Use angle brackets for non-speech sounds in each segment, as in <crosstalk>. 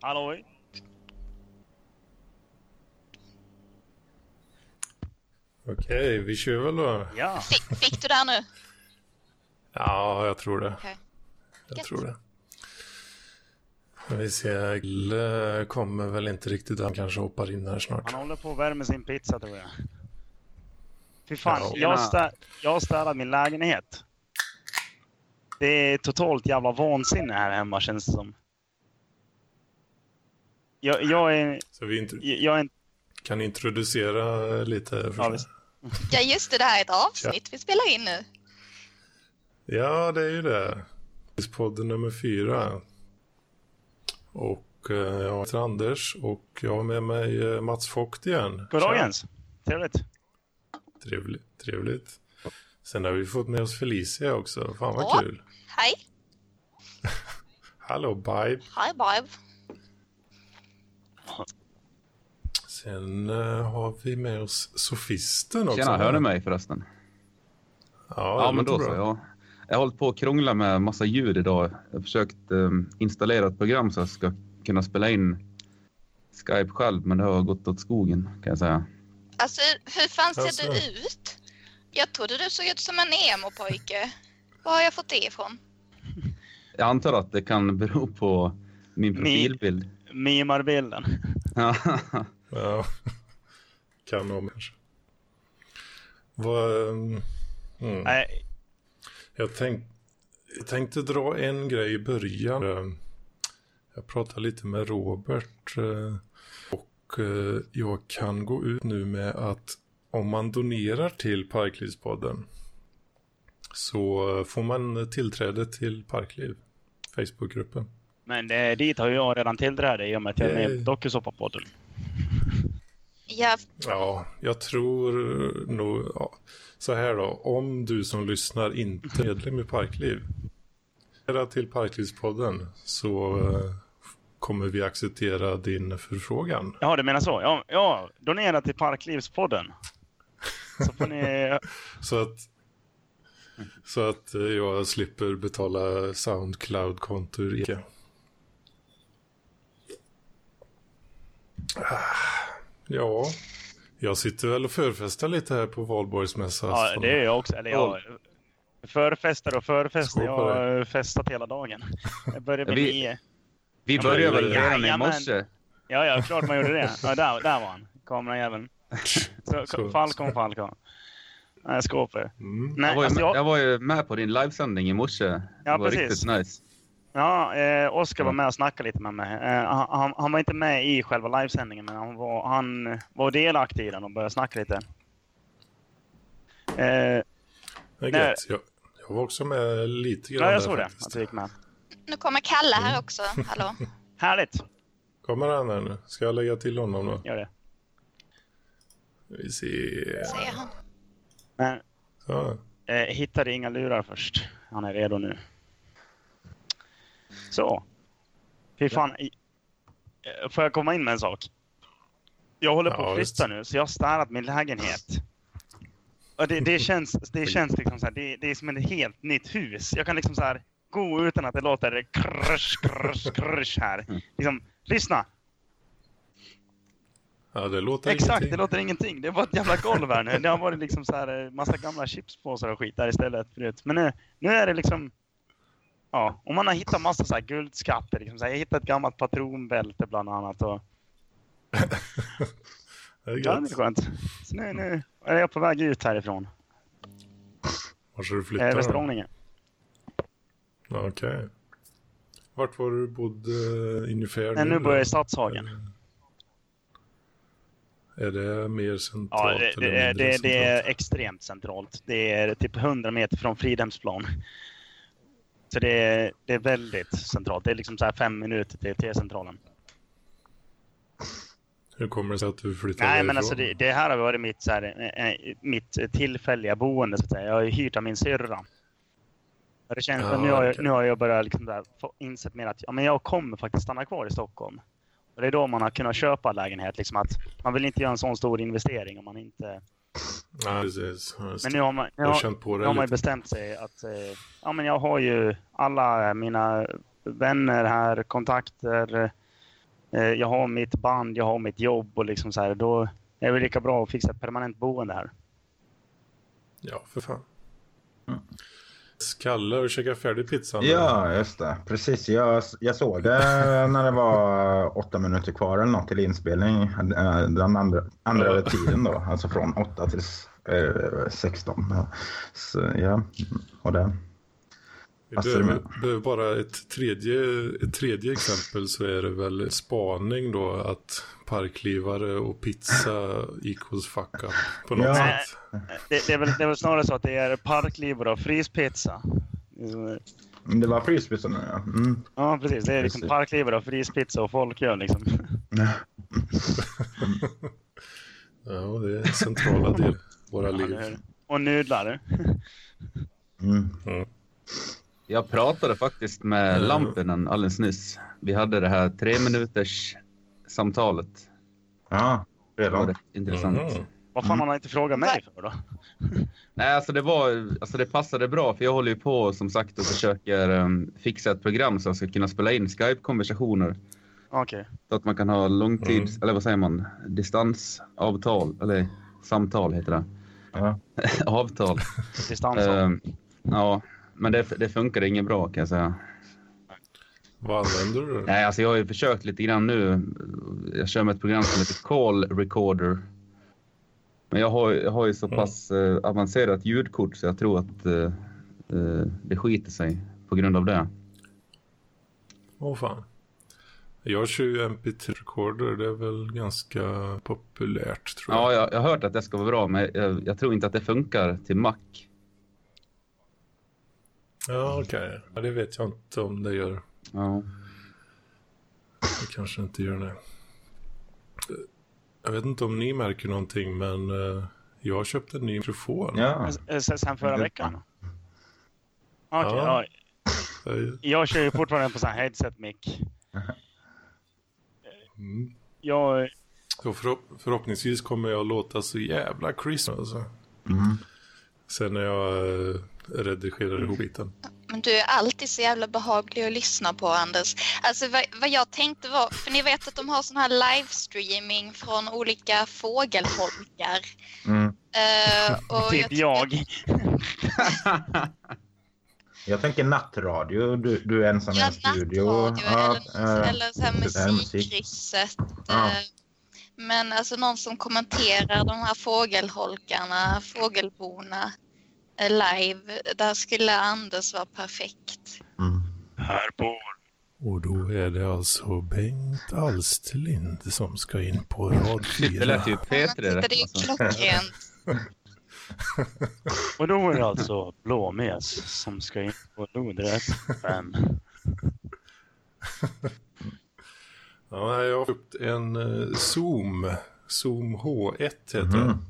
Halloj? Okej, vi kör väl då. Ja. Fick, fick du det här nu? Ja, jag tror det. Okej. Jag tror det. Vi ser, Gille kommer väl inte riktigt. Han kanske hoppar in här snart. Han håller på att värma sin pizza tror jag. Fy fan, Ja. jag, har stä- jag har städat min lägenhet. Det är totalt jävla vansinne här hemma känns det som. Jag, jag är... Så vi Jag är en, kan introducera lite. ja, visst. Ja just det, det här är ett avsnitt vi spelar in nu. Ja, det är ju det. Podden nummer fyra. Och eh, jag heter Anders och jag har med mig eh, Mats Vogt igen. Goddagens. Trevligt. Tja, Trevligt, trevligt. Sen har vi fått med oss Felicia också. Fan vad Ja. kul. Hej, <laughs> Hallå Bibe. hej Bibe. Sen eh, har vi med oss Sofisten också. Tjena, hör du mig förresten? Ja, Ja, men då så. Jag, jag har hållit på att krångla med massa ljud idag. Jag har försökt um, installera ett program så jag ska kunna spela in Skype själv, men det har gått åt skogen kan jag säga. Alltså hur fan ser Alltså. du ut? Jag trodde du såg ut som en emo-pojke. Var har jag fått det ifrån? Jag antar att det kan bero på min profilbild. Mimarbilden. Ja, <laughs> Ja, kan ha kanske. Vad... ehm, Mm. Nej, Jag, tänk, jag tänkte dra en grej i början. Jag pratade lite med Robert eh, och eh, jag kan gå ut nu med att om man donerar till Parklivspodden så får man tillträde till Parkliv, Facebookgruppen. Men det, dit har jag redan tillträde i och med att jag är med i Yay. Dokusåpa-podden. Ja, Ja, jag tror nog... Ja. Så här då, om du som lyssnar inte är medlem i Parkliv, till Parklivspodden så eh, kommer vi acceptera din förfrågan. Ja, du menar så? Ja, ja donera till Parklivspodden. Så får ni... <laughs> Så att, så att eh, jag slipper betala Soundcloud-konto ur Ica. Ah, Ja, jag sitter väl och förfestar lite här på Valborgsmässa. Ja, det är jag också. Eller jag... Förfestar och förfestar. Skål Jag har festat hela dagen. Jag började med Vi- nio. vi Ja, började väl redan i morse. Ja, ja, klart man gjorde det. Ja, där, där var han. Kamerajäveln. <laughs> Falcon, Falcon. Nej, skåpet. Mm. Nej, Jag var, ju, alltså med- jag, jag var ju med på din livesändning i morse. Ja, det var precis. riktigt nice. Ja, eh, Oskar var med och snackade lite med mig. Eh, han, han, var inte med i själva livesändningen, men han var, han var delaktig i den och började snacka lite. Eh, Det är Nej. gött. Jag, jag var också med lite grann ja, jag där såg det. faktiskt. Att du gick med. nu kommer Kalle här också. Hallå. <laughs> Härligt! Kommer han här nu? Ska jag lägga till honom då? Gör det. Vi ser. Säger han. Men eh, hittade inga lurar först. Han är redo nu. Så. Fy fan. i- eh, Får jag komma in med en sak? Jag håller på Ja, att flytta nu, så jag har städat min lägenhet. Och det, det känns, det känns liksom så här, det, det är som ett helt nytt hus. Jag kan liksom så här gå utan att det låter krusch, krusch, krusch här. Liksom, lyssna! Ja, det låter Exakt, ingenting. det låter ingenting. Det var ett jävla golv här nu. Det har varit liksom så här massa gamla chipspåsar och skit där istället förut. Men nu, nu är det liksom... Ja, och man har hittat massa så här guldskatter. Liksom så här, jag hittade ett gammalt patronbälte bland annat. Och, <laughs> Det är ja, det är skönt. Så nu, nu är jag på väg ut härifrån. Var ska du flytta? Eh, då? Västerånge. Ja, Okej. Vart var du bodde eh, ungefär Nej, nu bor jag i Stadshagen. Är det mer Ja, centralt det, eller det, är- mindre det, det är centralt? extremt centralt. Det är typ 100 meter från Fridhemsplan. Så det är, det är väldigt centralt. Det är liksom så här fem minuter till T-centralen. Hur kommer det sig att du flyttar Nej, därifrån? men alltså det, det här har varit mitt, så här, eh, eh, mitt tillfälliga boende. Så att säga. Jag har ju hyrt av min syrra. Det känns, Ja, nu, har jag, nu har jag börjat liksom där, få insett mer att ja, men jag kommer faktiskt stanna kvar i Stockholm. Och det är då man har kunnat köpa lägenhet. Liksom att man vill inte göra en sån stor investering om man inte... Precis. Ja, just Men nu har man, nu har på nu det har man ju bestämt sig att eh, ja, men jag har ju alla mina vänner här, kontakter, eh, jag har mitt band, jag har mitt jobb och liksom så här, då är det väl lika bra att fixa ett permanent boende här. Ja, för fan. Skalle, har du käkat färdig pizzan? Ja, just det. Precis. Jag, jag såg det <laughs> när det var åtta minuter kvar eller något till inspelning. eh, Den andra, andra tiden då. <laughs> Alltså från åtta till eh, 16. Ja. Så, ja, och det. Vi behöver, behöver bara ett tredje, ett tredje exempel så är det väl spaning då att parklivare och pizza equals fuck up på något Ja. sätt. Det, det, är väl, det är väl snarare så att det är parklivare och fryspizza. Det var fryspizza nu ja. Mm. Ja, precis. Det är liksom Precis. parklivare och fryspizza och folköl liksom. <laughs> Ja, det är en centrala del i våra Ja, liv. och nudlar. Mm. Jag pratade faktiskt med Mm. Lampinen alldeles nyss. Vi hade det här tre minuters samtalet. Ja, Det var redan. rätt intressant. Mhm. Vad fan har han inte frågat mig för då? <laughs> Nej, alltså det var, alltså det passade bra för jag håller ju på som sagt och försöker um, fixa ett program så jag ska kunna spela in Skype-konversationer. Okej. Så att man kan ha långtids, eller vad säger man, distansavtal, eller samtal heter det. Ja. <laughs> Avtal. Distans. Ehm, ja, men det, det funkar inget bra kan jag säga. Vad använder du? Nej, alltså jag har ju försökt lite grann nu. Jag kör med ett program som heter Call Recorder. Men jag har, jag har ju så pass eh, avancerat ljudkort så jag tror att eh, eh, det skiter sig på grund av det. Åh fan. Jag kör ju MP3-recorder, det är väl ganska populärt tror jag. Ja, jag, jag har hört att det ska vara bra, men jag, jag tror inte att det funkar till Mac. Ja, okej. Ja, det vet jag inte om det gör. Ja. Det kanske inte gör det. Jag vet inte om ni märker någonting, men eh, jag har köpt en ny mikrofon. Ja. Sen sen förra veckan? Okej, Ja. ja. Jag- kör ju fortfarande på sån här headset mic. Mm. Jag, Så förhopp- förhoppningsvis kommer jag låta så jävla crisp alltså. Mm. Sen när jag eh, redigerar ihop skiten. Men du är alltid så jävla behaglig att lyssna på Anders. Alltså vad, vad jag tänkte var, för ni vet att de har sån här livestreaming från olika fågelholkar. Mm. Eh, <laughs> och typ tycker- jag. <laughs> Jag tänker nattradio. Du, du är ensam i Ja, en studio. nattradio eller, Ja, eh, eller så här musikkrysset. Ja. eh, Men alltså någon som kommenterar de här fågelholkarna, fågelborna live. Där skulle Anders vara perfekt. mm. Här på. Och då är det alltså Bengt Alsterlind som ska in på rad Det fyra. lät ju Men P3 titta, rätt. det är ju Alltså. klockrent. Och då är det alltså blåmes som ska in på lodrätt 5. Ja, jag har köpt en eh, Zoom. Zoom H1 heter Mhm.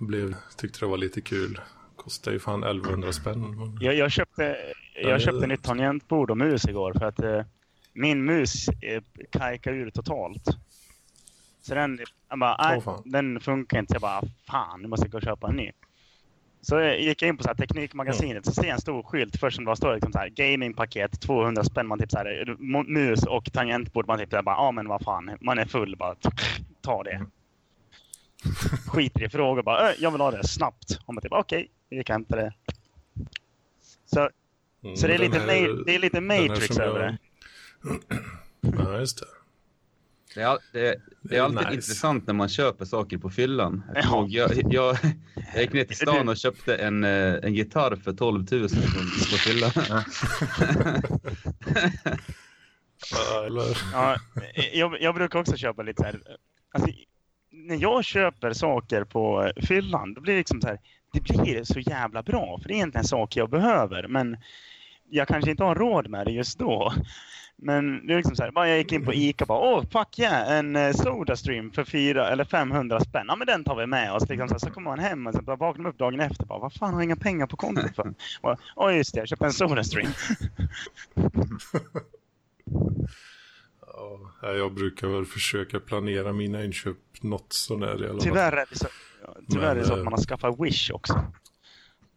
Blev, tyckte det var lite kul. Kostar ju fan 1100 spänn. Jag, jag köpte, jag köpte nytt tangentbord och mus igår för att eh, min mus eh, kajkade ur totalt. Så den, jag bara, nej, fan. den funkar inte. Så jag bara, fan, nu måste jag gå och köpa en ny. Så jag gick jag in på så här Teknikmagasinet så ser jag en stor skylt först som det står liksom så här gamingpaket 200 spänn. Man typ så här, mo- mus och tangentbord. Man typ så här, bara, ja men vad fan, man är full bara. Ta det. <laughs> Skiter i frågor bara, "Äh, jag vill ha det snabbt. Och man typ, okej, vi gick och hämtade det. Så Mm, så det är, lite, här- det är lite Matrix över jag- det. <clears throat> Ja, just det. Det är, det, det Det är alltid nice. intressant när man köper saker på fyllan. Jag, jag, jag, jag gick ner till <laughs> stan och köpte en, eh, en gitarr för 12 000 på fyllan. <laughs> Ja, jag, jag brukar också köpa lite så här. Alltså, när jag köper saker på fyllan, då blir det liksom så här. Det blir så jävla bra, för det är egentligen saker jag behöver. Men jag kanske inte har råd med det just då. Men det är liksom så här, bara jag gick in på Ica och bara åh fuck yeah, en eh, Sodastream för 4 eller 500 spänn. Ja men den tar vi med oss. Liksom så, här, så kommer man hem och så bara vaknar man upp dagen efter bara vad fan har jag inga pengar på kontot för? Åh just det, jag köpte en Sodastream. <laughs> <laughs> ja, jag brukar väl försöka planera mina inköp något sånär i alla fall. Tyvärr är det så, tyvärr är det så Men, att man har skaffat Wish också.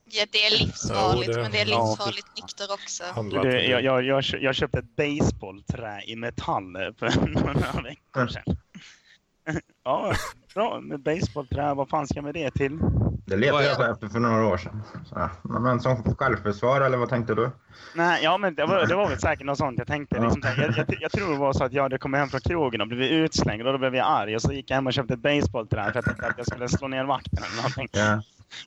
Ja, det är livsfarligt, Ja, det- men det är ja, livsfarligt nykter också. Jag, det. jag, jag, kö- jag köpte ett baseballträ i metall för <laughs> några veckor sedan. <laughs> Ja, bra med baseballträ. Vad fan ska jag med det till? Det letade jag efter för några år sedan. Så. Men som självförsvar, eller vad tänkte du? Nej, ja men det var, det var väl säkert något sånt jag tänkte. Liksom, jag, jag, jag tror det var så att jag hade kommit hem från krogen och blivit utslängd och då blev jag arg. Och så gick jag hem och köpte ett baseballträ för jag tänkte att jag skulle slå ner vakten eller någonting. Ja.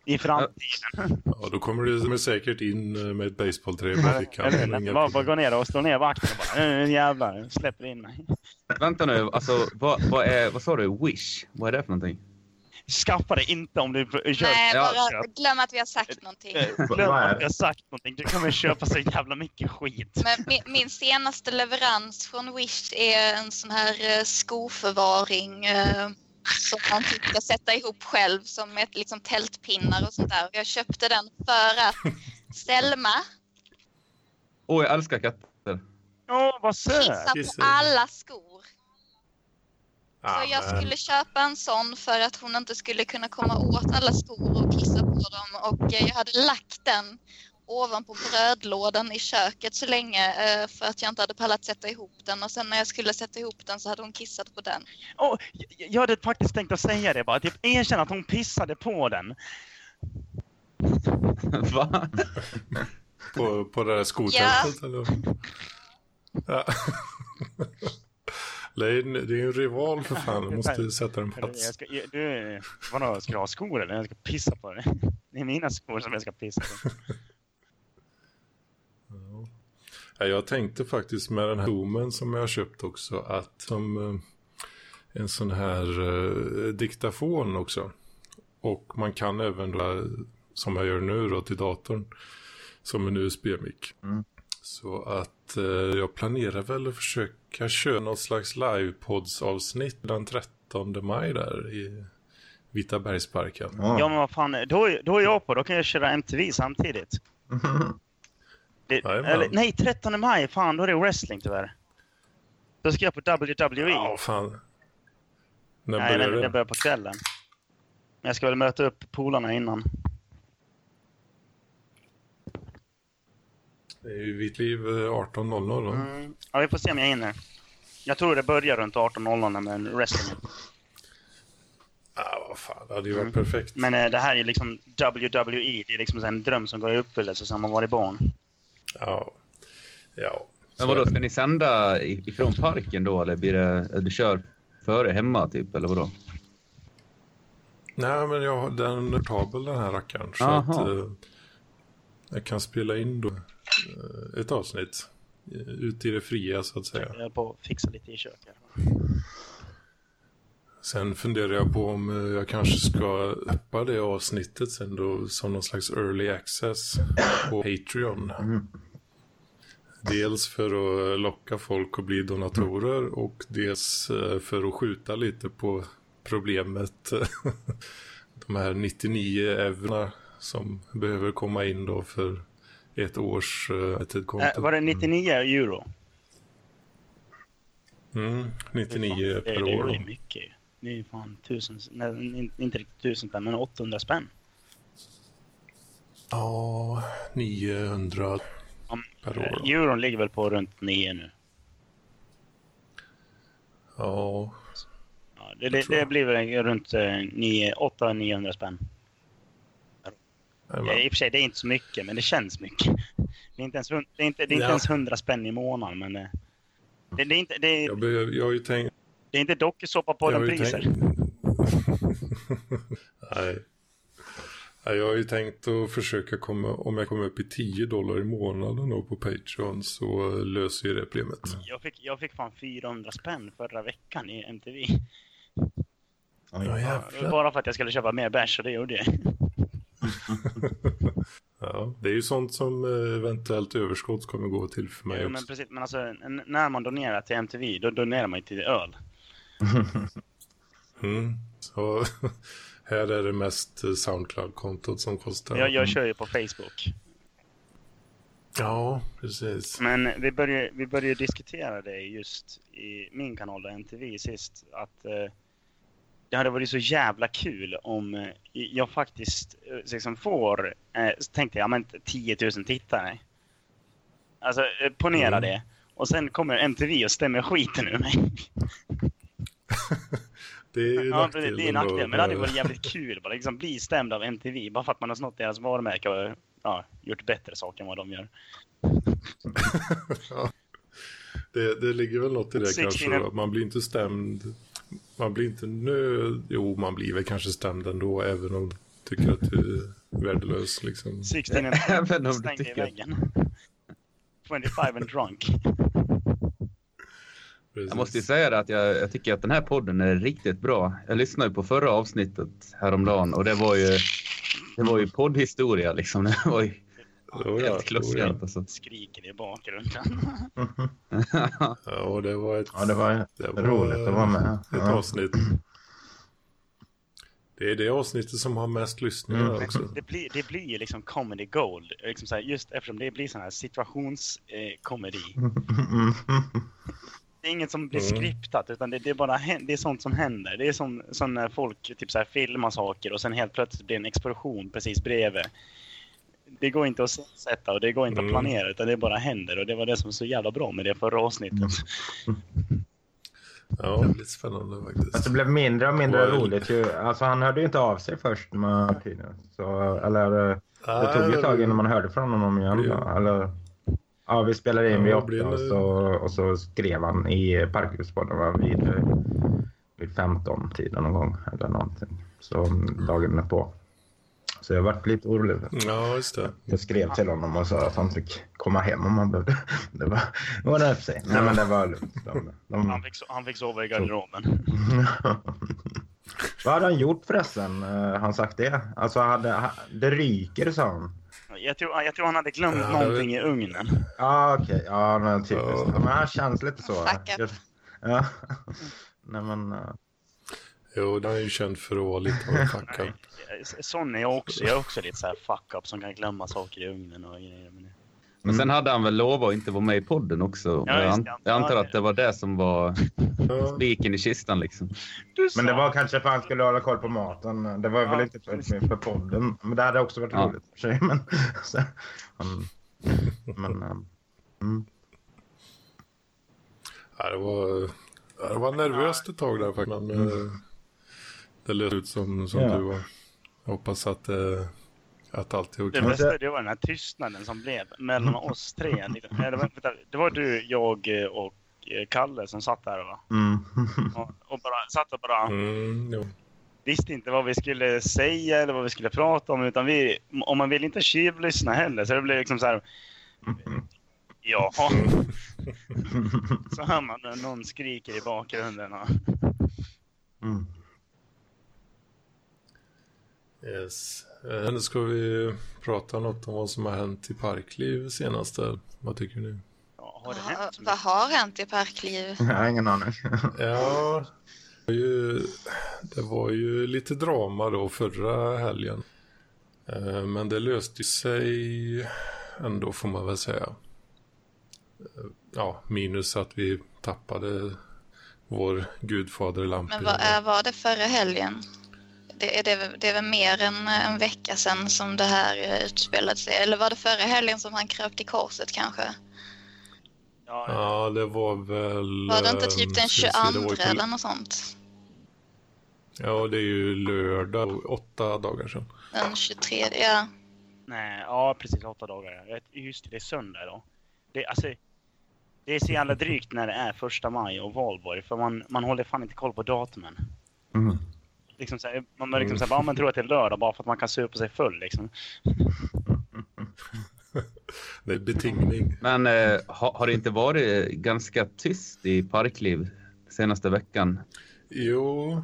I framtiden. Ja, då kommer du säkert in eh, med ett baseballträ på fickan. Bara, bara gå ner och slå ner vakten och bara "Nu jävlar, släpper in mig. Vänta nu, alltså vad, vad, är, vad sa du? Wish? Vad är det för någonting? Skaffa det inte om du kör. Nej, bara glöm att vi har sagt någonting. Glöm att jag har sagt någonting. Du kommer köpa så jävla mycket skit. Men min, min senaste leverans från Wish är en sån här eh, skoförvaring eh, som man typ ska sätta ihop själv som med liksom tältpinnar och sånt där. Jag köpte den för att Selma Åh, jag älskar katter. Åh, vad söt! Kissar. på alla skor. Så jag skulle köpa en sån för att hon inte skulle kunna komma åt alla skor och kissa på dem. Och eh, jag hade lagt den ovanpå brödlådan i köket så länge eh, för att jag inte hade pallat sätta ihop den. Och sen när jag skulle sätta ihop den så hade hon kissat på den. Åh, jag, hade faktiskt tänkt att säga det bara. Typ erkänna att hon pissade på den. <laughs> Va? På, på det där skotältet eller? Ja. <laughs> Det är, en, det är en rival för fan. Du <laughs> måste sätta den på plats. Jag ska, du, vadå, ska du ha skor eller? Jag ska pissa på det. <laughs> Det är mina skor som jag ska pissa på. <laughs> Ja, jag tänkte faktiskt med den här zoomen som jag har köpt också att som eh, en sån här eh, diktafon också. Och man kan även då, som jag gör nu då till datorn som en USB-mick. Mm. Så att eh, jag planerar väl att försöka köra något slags livepods-avsnitt den 13 maj där i Vita bergsparken. Ja. Ja men vad fan, då, är- då är jag på. Då kan jag köra MTV samtidigt. <laughs> Det, eller, nej, 13 maj. Fan, då är det wrestling tyvärr. Då ska jag på WWE. Ja, fan. När nej, börjar det, det det? börjar på kvällen. Men jag ska väl möta upp polarna innan. Det är ju Vitt liv eh, 18.00 då. Mm. Ja, vi får se om jag hinner. Jag tror det börjar runt 18.00 med wrestling. Ja, vad fan. Det hade ju varit perfekt. Men eh, det här är liksom WWE. Det är liksom en dröm som går i uppfyllelse som man varit barn. Ja. Ja. Men vadå, ska ni sända ifrån parken då eller blir det, du kör före hemma typ eller vadå? Nej, men jag har den är portabel den här rackaren. Så Aha. att eh, jag kan spela in då eh, ett avsnitt. eh, Ut i det fria så att säga. Jag på att fixa lite i köket. Sen funderar jag på om eh, jag kanske ska öppna det avsnittet sen då som någon slags early access på Patreon. Mm. Dels för att eh, locka folk att bli donatorer och dels eh, för att skjuta lite på problemet. <laughs> De här 99 eurona som behöver komma in då för ett års uh, tidkonto. Äh, var det 99 euro? Mm, 99 det, per år. Det är mycket. Det är fan tusen, nej, inte riktigt tusen spänn, men 800 spänn. Ja, 900 Om, per år. då. eh, euron ligger väl på runt 9 nu. Ja, Ja, det, det, det blir väl runt 800-900 spänn. Eh, I och för sig, det är inte så mycket, men det känns mycket. Det är inte ens, det är inte, det är inte Ja. ens 100 spänn i månaden, men eh, det, det, är inte, det, är, jag, behöver, jag har ju tänkt... det är inte dokusåpa på jag den har ju priser. tänkt- <laughs> Nej. Nej, Jag har ju tänkt att försöka komma, om jag kommer upp i 10 dollar i månaden då på Patreon så löser ju det problemet. Jag fick, jag fick fan 400 spänn förra veckan i MTV. Ja, jävlar. Bara för att jag skulle köpa mer bärs, och det gjorde jag. <laughs> Ja, det är ju sånt som eh, eventuellt överskott kommer gå till för mig Ja, också. men precis, men alltså, när man donerar till MTV, då donerar man ju till öl. <laughs> Mm. Så <laughs> här är det mest eh, Soundcloud-kontot som kostar. Jag, jag kör ju på Facebook. Ja, precis. Men vi började, vi började diskutera det just i min kanal, då, MTV, sist. Att eh, det hade varit så jävla kul om eh, jag faktiskt eh, liksom får, eh, tänkte jag, men 10 000 tittare. Alltså eh, ponera Mm. det. Och sen kommer MTV och stämmer skiten ur mig. <laughs> Det är ju Ja, precis, det är nackdel. Men det hade varit jävligt kul bara liksom bli stämd av MTV bara för att man har snott deras varumärke och ja, gjort bättre saker än vad de gör. <laughs> ja. det, det ligger väl något i det 16 kanske. Man blir inte stämd. Man blir inte nöd. Jo, man blir väl kanske stämd ändå även om du tycker att du är värdelös. Liksom. 16 and <laughs> Även om du i tycker att- väggen. 25 and drunk. Precis. Jag måste ju säga det att jag, jag tycker att den här podden är riktigt bra. Jag lyssnade ju på förra avsnittet häromdagen och det var ju, det var ju poddhistoria liksom. <laughs> Det var ju Jo, ja, helt klockrent alltså. Skriker i bakgrunden. <laughs> Ja, och det var ett, Ja, det var det var roligt att vara med. ett Ja. avsnitt. Det är det avsnittet som har mest lyssningar Mm. också. Det blir, det blir ju liksom comedy gold. Liksom så här, just eftersom det blir sån här situationskomedi. Eh, <laughs> det är inget som blir Mm. skriptat utan det, det är bara det är sånt som händer. Det är som, som när folk typ så här filmar saker och sen helt plötsligt blir det en explosion precis bredvid. Det går inte att sätta och det går inte Mm. att planera utan det bara händer och det var det som var så jävla bra med det förra avsnittet. Ja, det är lite spännande faktiskt. Alltså, det blev mindre och mindre roligt ju. Alltså han hörde ju inte av sig först med tiden. Så, eller eh, det tog ju ett tag innan man hörde från honom igen. Då. Eller, ja, vi spelade in vid Ja, åtta blir det- och så, och så skrev han i Parklivspodden va, vid, eh, vid 15 tiden någon gång eller någonting. Så mm, dagen är på. Så jag varit lite orolig. Ja, just det. Jag skrev till honom och sa att han fick komma hem om han behövde. <laughs> Det var, det var det för sig. Nej men det var lugnt. De, de, Han fick, han fick sova i garderoben. <laughs> Vad hade han gjort förresten? Uh, han sagt det? Alltså, hade, ha- det ryker sa han. Jag tror, jag tror han hade glömt Ja, någonting i ugnen. Ja, ah, okej. Ja, men typiskt. Ja. Men han känns lite så. Ja. <laughs> Nej, men... Jo, den är ju känd för att vara lite av en fuck up. Sån är jag också. Jag är också lite så här fuck up som kan glömma saker i ugnen och grejer. Men Men Mm. sen hade han väl lovat att inte vara med i podden också. Ja, jag, an- jag antar att det var det som var <laughs> spiken i kistan liksom. Men det var kanske för att han skulle hålla koll på maten. Det var Ja, väl inte för, för podden. Men det hade också varit Ja. roligt för sig. Men, <laughs> så, um, men eh, mm. ja, det var, det var nervöst ett tag där faktiskt. Men eh, det lät ut som, som Ja. du var. Jag hoppas att, eh, att allt är Det okej. Men bästa det- det var den här tystnaden som blev mellan oss tre. Det var, det du, jag eh, och eh, Kalle som satt där va? Mm. Och, och bara, satt och bara Mm, jo. visste inte vad vi skulle säga eller vad vi skulle prata om. Utan vi, om man vill inte tjuvlyssna heller så det blev liksom så här. Ja. <laughs> Så hör man när någon skriker i bakgrunden. Och, Mm. Yes. Eh, Nu ska vi prata något om vad som har hänt i Parkliv senaste. Vad tycker ni? ja, har det Ja, hänt så vad har hänt i Parkliv? <laughs> Jag har ingen aning. <laughs> Ja, det var ju, det var ju lite drama då förra helgen. Eh, Men det löste sig ändå får man väl säga. Eh, Ja, minus att vi tappade vår gudfader Lampi. Men vad är, var det förra helgen? Det är, det, det är väl mer än en vecka sedan som det här eh, utspelade sig. Eller var det förra helgen som han kröp till korset kanske? Ja, Ja, det var väl... Var det inte typ ehm, den ska vi 22 se, det var ju på- eller något sånt? Ja, det är ju lördag, åtta dagar sedan. Den 23, ja. Nej, ja precis åtta dagar. Just det, det är söndag idag. Det, alltså, det är så jävla drygt när det är första maj och valborg för man, man håller fan inte koll på datumen. Mm. Liksom så här, man liksom så här, bara, man tror att det är lördag bara för att man kan supa sig full liksom. <laughs> Det är betingning. Men eh, ha, har det inte varit ganska tyst i Parkliv senaste veckan? Jo,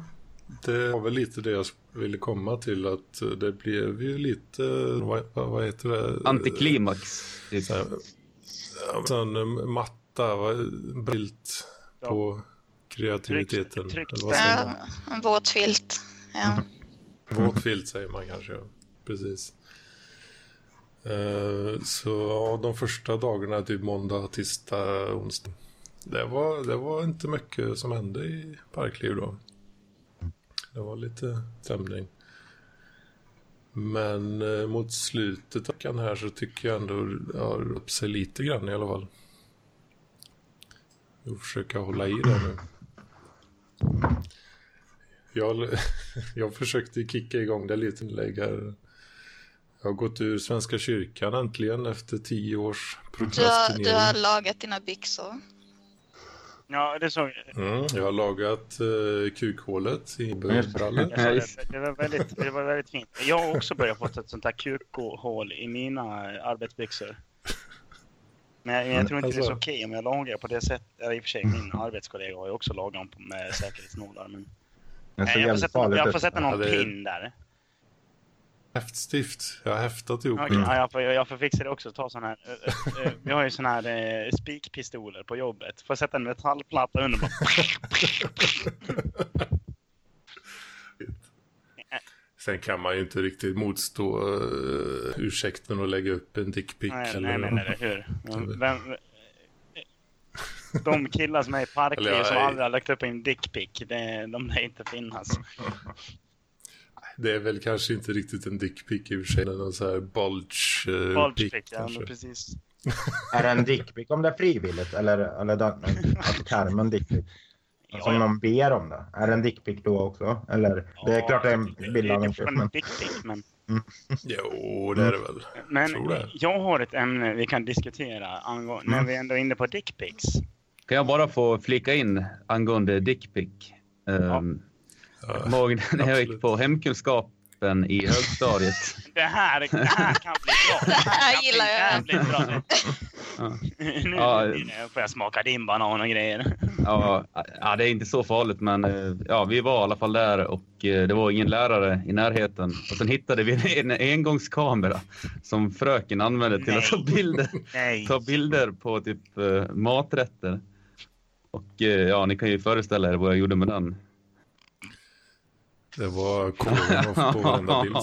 det var väl lite det jag ville komma till att det blev ju lite, vad, vad vad heter det? Antiklimax. Typ. Eh, matta, va? bilt Ja. på kreativiteten. Tryckt- tryckt eller vad säger man? ja en våt filt. Ja. <laughs> Våt filt säger man kanske. Precis. Eh, så ja, de första dagarna, typ måndag, tisdag, onsdag. Det var, det var inte mycket som hände i Parkliv då. Det var lite stämning. Men eh, mot slutet av veckan här så tycker jag ändå det har upp sig lite grann i alla fall. Jag får försöka hålla i det nu. Jag, <laughs> jag försökte kicka igång det lite inlägg här. Jag har gått ur Svenska kyrkan äntligen efter tio års Du har, prokrastinering. du har lagat dina byxor. Ja, det såg Mm, jag har lagat uh, kukhålet i brallor. jag. det. Det, var väldigt, det var väldigt fint. Jag har också börjat få ett sånt här kukhål i mina arbetsbyxor. Men jag, jag tror inte det är så Alltså. okej om jag lagar på det sättet. I och för sig, min arbetskollega har ju också lagat med säkerhetsnålar. Men... Det Nej, jag får sätta, jag får sätta någon Ja, är- pin där. Häftstift. Jag har häftat ihop det. ja, jag, får, jag får fixa det också. Ta sån här, vi har ju såna här eh, spikpistoler på jobbet. Får sätta en metallplatta under. Bara. <laughs> <laughs> Sen kan man ju inte riktigt motstå uh, ursäkten att lägga upp en dickpic. Nej, eller... nej, men eller hur? Vem, vem, de killar som är i Eller, ja, som nej. aldrig har lagt upp en dickpic, de lär inte finnas. Det är väl kanske inte riktigt en dickpic i och för sig. men Någon så här bulge, uh, Bulgepic, pic ja precis. Är det en dickpic om det är frivilligt eller, eller den, <laughs> alltså termen dickpic? Alltså om Ja, någon ber om det. Är det en dickpic då också? Eller det är klart det är en bild av en det tjock är men en dickpic, men, Jo, det är det väl. men Tror det. jag har ett ämne vi kan diskutera angående, när Mm. vi ändå är inne på dickpics. Kan jag bara få flika in angående dickpic? Um, Ja, jag kommer ihåg när jag gick på hemkunskapen i högstadiet. Det här, det här kan bli bra. <laughs> Det här kan bli gillar jag. Ja. <laughs> Nu Ja. det- får jag smaka din banan och grejer. Ja, ja, det är inte så farligt, men eh, ja, vi var i alla fall där och eh, det var ingen lärare i närheten. Och sen hittade vi en engångskamera som fröken använde till att ta bilder, Nej. ta bilder på typ eh, maträtter. Och ja, ni kan ju föreställa er vad jag gjorde med den. Det var koden på varenda bild.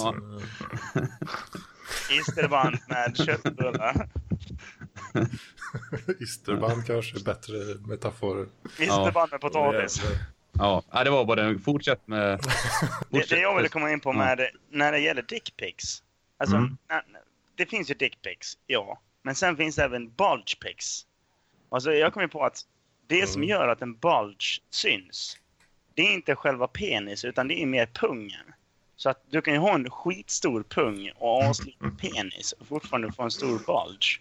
Isterband med köttbullar. <laughs> Isterband kanske är bättre metaforer. Isterband med potatis. Ja, ja, det var bara en fortsätt med... <laughs> Det, Fortsätt. det jag ville komma in på med, när det gäller dickpics. Alltså, Mm. när, det finns ju dickpics, ja. Men sen finns det även bulgepics. Alltså jag kom ju på att det som Mm. gör att en bulge syns, det är inte själva penis utan det är mer pungen. Så att du kan ju ha en skitstor pung och asliten <laughs> penis och fortfarande få en stor bulge.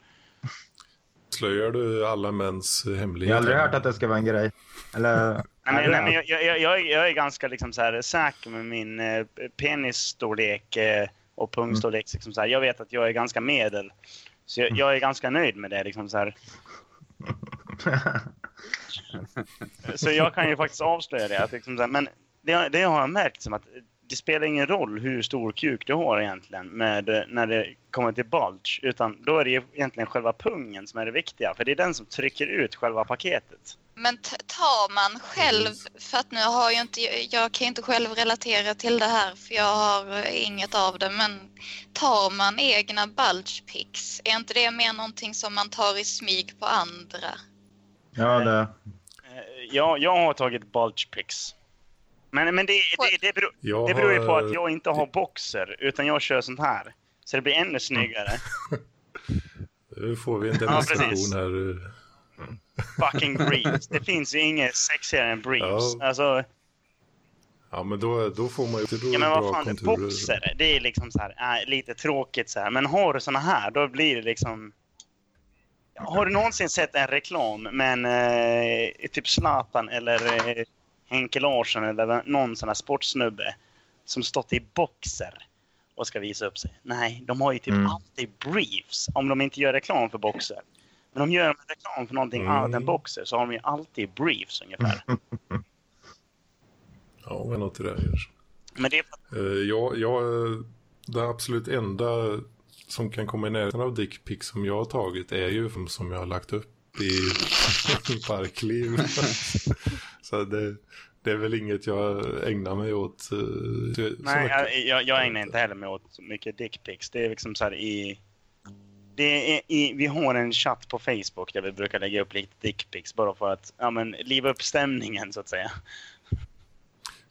Slöjar du alla mäns jag har hemligheter? aldrig hört att det ska vara en grej. Eller? <laughs> Nej, men, nej, men jag, jag, jag, är- jag är ganska liksom så här säker med min eh, penisstorlek eh, och pungstorlek. Liksom så här. Jag vet att jag är ganska medel. Så jag, jag är ganska nöjd med det. Liksom så, här. <laughs> så jag kan ju faktiskt avslöja det. Att liksom så här, men det, det har jag märkt som att det spelar ingen roll hur stor kuk du har egentligen med, när det kommer till bulge. Utan då är det egentligen själva pungen som är det viktiga. För det är den som trycker ut själva paketet. Men tar man själv, för att nu har jag inte, jag kan inte själv relatera till det här för jag har inget av det, men tar man egna bulge pics, är inte det mer någonting som man tar i smyg på andra? Ja, det... Eh, Ja, jag har tagit bulge pics. Men, men det, det, det, beror, Jag det beror ju på att jag inte har boxer, utan jag kör sånt här. Så det blir ännu snyggare. <laughs> Nu får vi en Ja, demonstration precis. här. Fucking <laughs> briefs. Det finns ju inget sexigare än briefs. Ja. Alltså, Ja, men då, då får man ju då ja men bra vad fan, konturer. boxer, det är liksom så här, äh, lite tråkigt så här. Men har du såna här, då blir det liksom... Har du någonsin sett en reklam med en, eh, typ Zlatan eller eh, Henke Larsson eller någon sån här sportsnubbe som stått i boxer och ska visa upp sig? Nej, de har ju typ Mm. alltid briefs om de inte gör reklam för boxer. Men de gör reklam för någonting Mm. annat än boxer så har de ju alltid briefs ungefär. <laughs> Ja, men något i det här. Men det är Uh, jag, jag, det absolut enda som kan komma i närheten av dickpics som jag har tagit är ju som jag har lagt upp i, i <laughs> parkliv. <laughs> Så det, det är väl inget jag ägnar mig åt. Uh, Nej, jag, jag, jag ägnar inte heller mig åt mycket dickpics. Det är liksom så här i... Det är i, vi har en chatt på Facebook där vi brukar lägga upp lite dickpics bara för att ja, men, liva upp stämningen så att säga.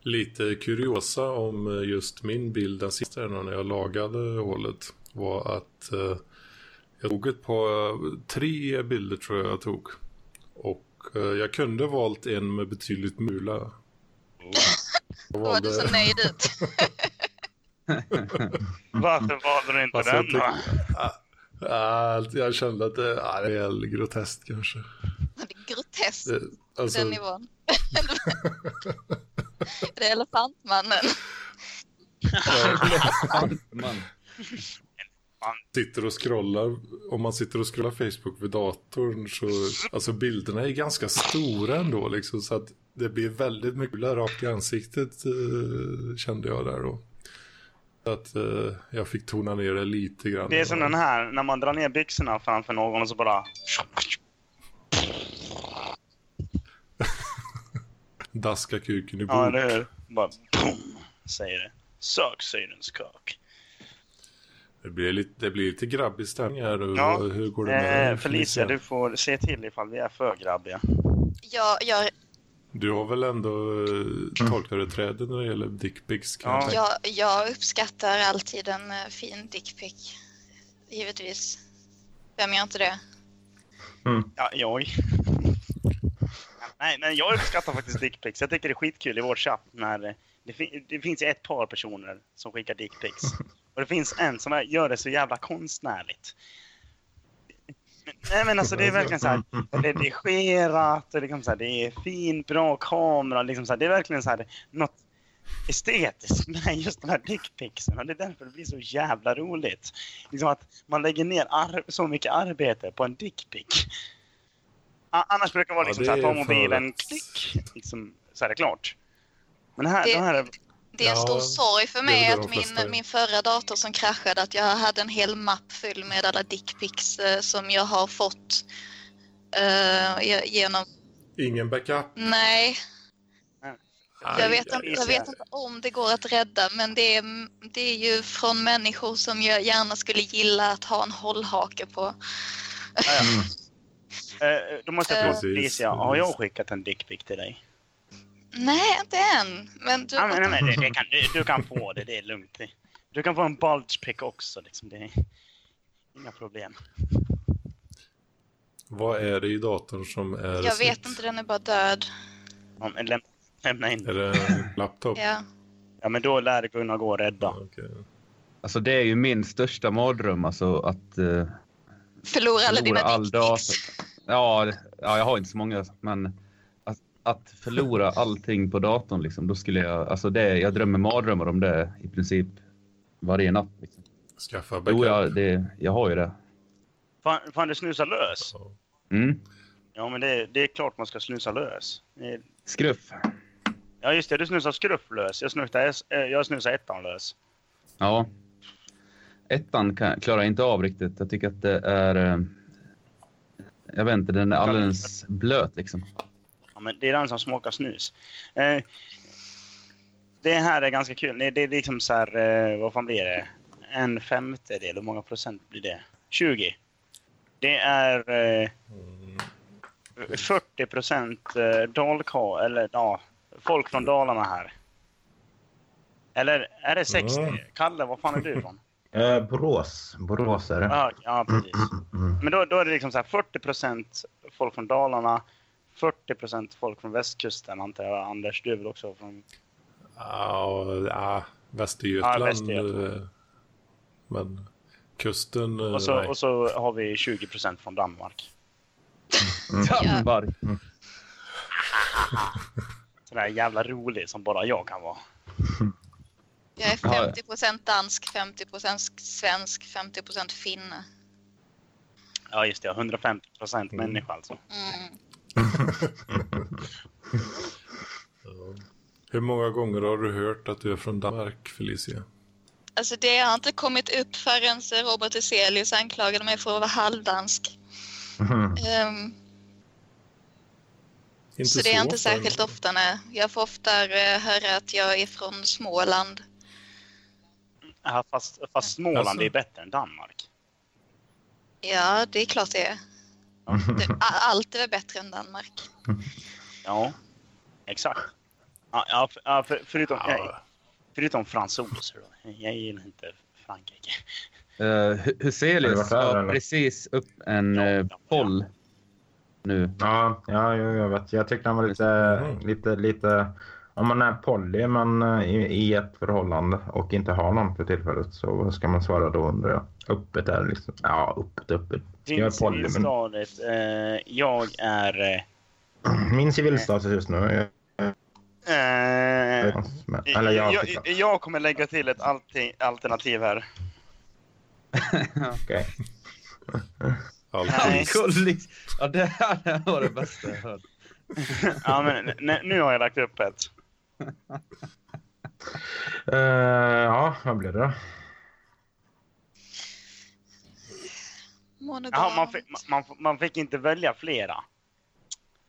Lite kuriosa om eh, just min bild den sista när jag lagade hålet var att eh, jag tog ett par, tre bilder tror jag jag tog. Och jag kunde valt en med betydligt mula. Jag <laughs> Då var du så nöjd ut. <laughs> Varför valde du inte Alltså, jag, den då? tyck- Ah, ah, jag kände att det, ah, det är väl groteskt kanske. Det är groteskt Det, på alltså, den nivån. det är elefantmannen. Man. sitter och scrollar, om man sitter och scrollar Facebook vid datorn så, alltså bilderna är ganska stora ändå liksom så att det blir väldigt mycket rakt i ansiktet eh, kände jag där då. Så att eh, jag fick tona ner det lite grann. Det är som den här, när man drar ner byxorna framför någon och så bara... <laughs> Daska kuken i Ja, bok. eller hur? Bara boom, säger det. Sök, säger den skak. Det, blir lite, det blir lite grabbig stämning här. Ja. Hur går det med Eh, Felicia, du får se till ifall vi är för grabbiga. Jag, jag, Du har väl ändå eh, tolkföreträde när det gäller dickpics Ja. jag, jag uppskattar alltid en eh, fin dickpic. Givetvis. Vem gör inte det? Ja, jag. <laughs> Nej, men jag uppskattar faktiskt dickpics. Jag tycker det är skitkul i vår chatt när eh, det, fin- det finns ju ett par personer som skickar dickpics. <laughs> Och det finns en som gör det så jävla konstnärligt. Nej men alltså det är verkligen så här <laughs> redigerat och liksom så här, det är fin, bra kamera. Liksom så här, det är verkligen så här, något estetiskt med just de här dickpicsen. Och det är därför det blir så jävla roligt. Liksom att man lägger ner så mycket arbete på en dickpic. Annars brukar det vara Ja, liksom det så här, ta mobilen, klick, liksom, så är det klart. Men det här, Det- det här är... Det är en Ja, stor sorg för mig att de min, min förra dator som kraschade, att jag hade en hel mapp full med alla dickpics eh, som jag har fått ge- genom... Ingen backup. Nej, jag vet, inte, jag vet inte om det går att rädda, men det är, det är ju från människor som jag gärna skulle gilla att ha en hållhake på. Ja, ja. <laughs> Eh, då måste jag fråga. Felicia, har jag skickat en dickpic till dig? Nej, inte än. Men du, Ja, men, nej, men det, det kan, du, <laughs> du kan få det, det är lugnt. Du kan få en bulge pic också, liksom. det är inga problem. Vad är det i datorn som är jag vet snitt? inte, den är bara död. Ja, men läm, lämna in. Är det en laptop? Ja. Ja, men då lär det kunna gå att rädda. Okej. Alltså det är ju min största mardröm alltså att eh, Förlora alla dina all data. Ja, ja, jag har inte så många, men att, förlora allting på datorn liksom, då skulle jag, alltså det, jag drömmer mardrömmar om det i princip varje natt. Liksom. Skaffa backup. Jo, jag, det, jag har ju det. Fan, fan du snusar lös? Ja. Mm. Ja, men det, det är klart man ska snusa lös. Det Skruff. Ja, just det. Du snusar skruff lös. Jag snusar, jag snusar ettan lös. Ja. Ettan kan, klarar jag inte av riktigt. Jag tycker att det är... eh, Jag vet inte, den är alldeles blöt liksom. Ja, men det är den som smakar snus. Eh, det här är ganska kul. Det, det är liksom så här, eh, vad fan blir det? En femtedel, hur många procent blir det? 20. Det är eh, 40 procent eh, dalka, eller ja, folk från Dalarna här. Eller är det 60? Mm. Kalle, var fan är du ifrån? <laughs> Eh, Borås. Borås är det. Ja, ja precis. Mm. Men då, då är det liksom så här 40 procent folk från Dalarna, 40 procent folk från västkusten antar jag. Anders, du är väl också från... Ja, ja, Västergötland. Ja, Västergötland. eh, Men kusten, eh, Och så, och så har vi 20 procent från Danmark. Danmark. Sådär jävla rolig som bara jag kan vara. Jag är Ja, ja. 50% dansk, 50% svensk, 50% finne. Ja, just det. 150 procent Mm. människa alltså. Mm. Hur många gånger har du hört att du är från Danmark, Felicia? Alltså det har inte kommit upp förrän Robert Hyselius anklagade mig för att vara halvdansk. Ehm, Inte så det är inte särskilt ofta. Nej. Jag får ofta eh, höra att jag är från Småland. Ja, fast, fast Småland Alltså. är bättre än Danmark. Ja, det är klart det är. Det, <laughs> allt är bättre än Danmark. Ja, exakt. Ja, för, för, förutom, Ja. förutom fransoser då. Jag gillar inte Frankrike. Uh, Huselius har precis upp en Ja, eh, ja, ja. poll nu. Ja, ja jag, jag vet. Jag tyckte han var lite, Mm. lite, lite... Om man är poly men eh, i, ett förhållande och inte har någon för tillfället så vad ska man svara då undrar jag. Öppet är det liksom. Ja, öppet, öppet. Jag är poly men Civilståndet. Eh, jag är... Eh, min civilstatus just nu är... eh, Eller jag, jag, såklart. jag kommer lägga till ett alternativ här. <laughs> Okej. Alkoholist. Ja, det här var det bästa jag hört. Ja, men, nu har jag lagt upp ett. <laughs> Eh, ja, vad blir det då? Monogam. Jaha, man, fick, man, man fick inte välja flera.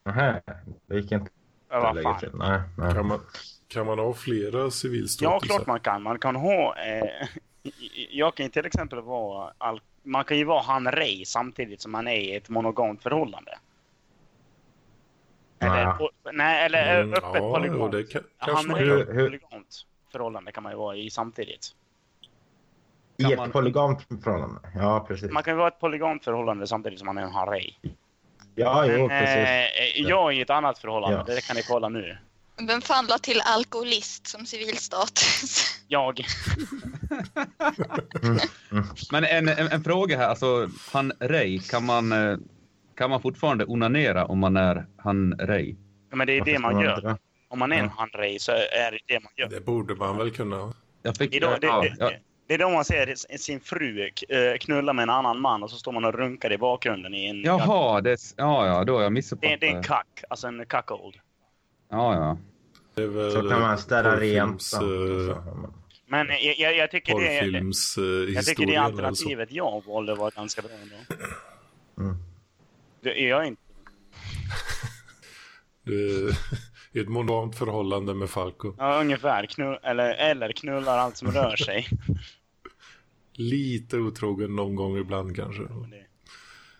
Nähä, det gick inte Ja, vad fan. till. Nej, nej. Kan man, kan man ha flera Ja, civilstatusar? klart man kan. Man kan ha... Eh, jag kan ju till exempel vara... Al, man kan ju vara han Ray samtidigt som man är i ett monogamt förhållande. Eller, Ja. och, nej, eller Mm, öppet ja, jo, polygamt. det kan, Ja, han är hur- polygamt förhållande kan man ju vara i samtidigt. I Kan ett man- polygamt förhållande. Ja, precis. Man kan ju vara ett polygamt förhållande samtidigt som man är en han Ray. Ja, jo, precis. eh, jag är i ett annat förhållande, Ja. det kan ni kolla nu. Vem fan la till alkoholist som civilstatus? <laughs> Jag. <laughs> Men en, en, en fråga här, alltså han Ray, kan man, eh, kan man fortfarande onanera om man är han Ray? Ja, Men det är Varför det man gör. det? Om man är en Ja. han Ray så är det det man gör. Det borde man väl kunna. Jag fick, Det är, då, det, ja, det, ja, det är då man ser sin fru eh, knulla med en annan man och så står man och runkar i bakgrunden i en... Jaha, det, ja, ja, då har jag Det, missuppfattat. det är en kack, alltså en cuckold. Ja, ja. Det väl Så kan man städa rent. eh, Men jag, jag, jag tycker det... Porrfilms eh, Jag tycker det historien eller så. alternativet jag valde var ganska bra ändå. Mm. Det är jag inte. Det är ett monogamt förhållande med Falco. Ja, ungefär. Knull, eller, eller knullar allt som rör sig. Lite otrogen någon gång ibland kanske. Det-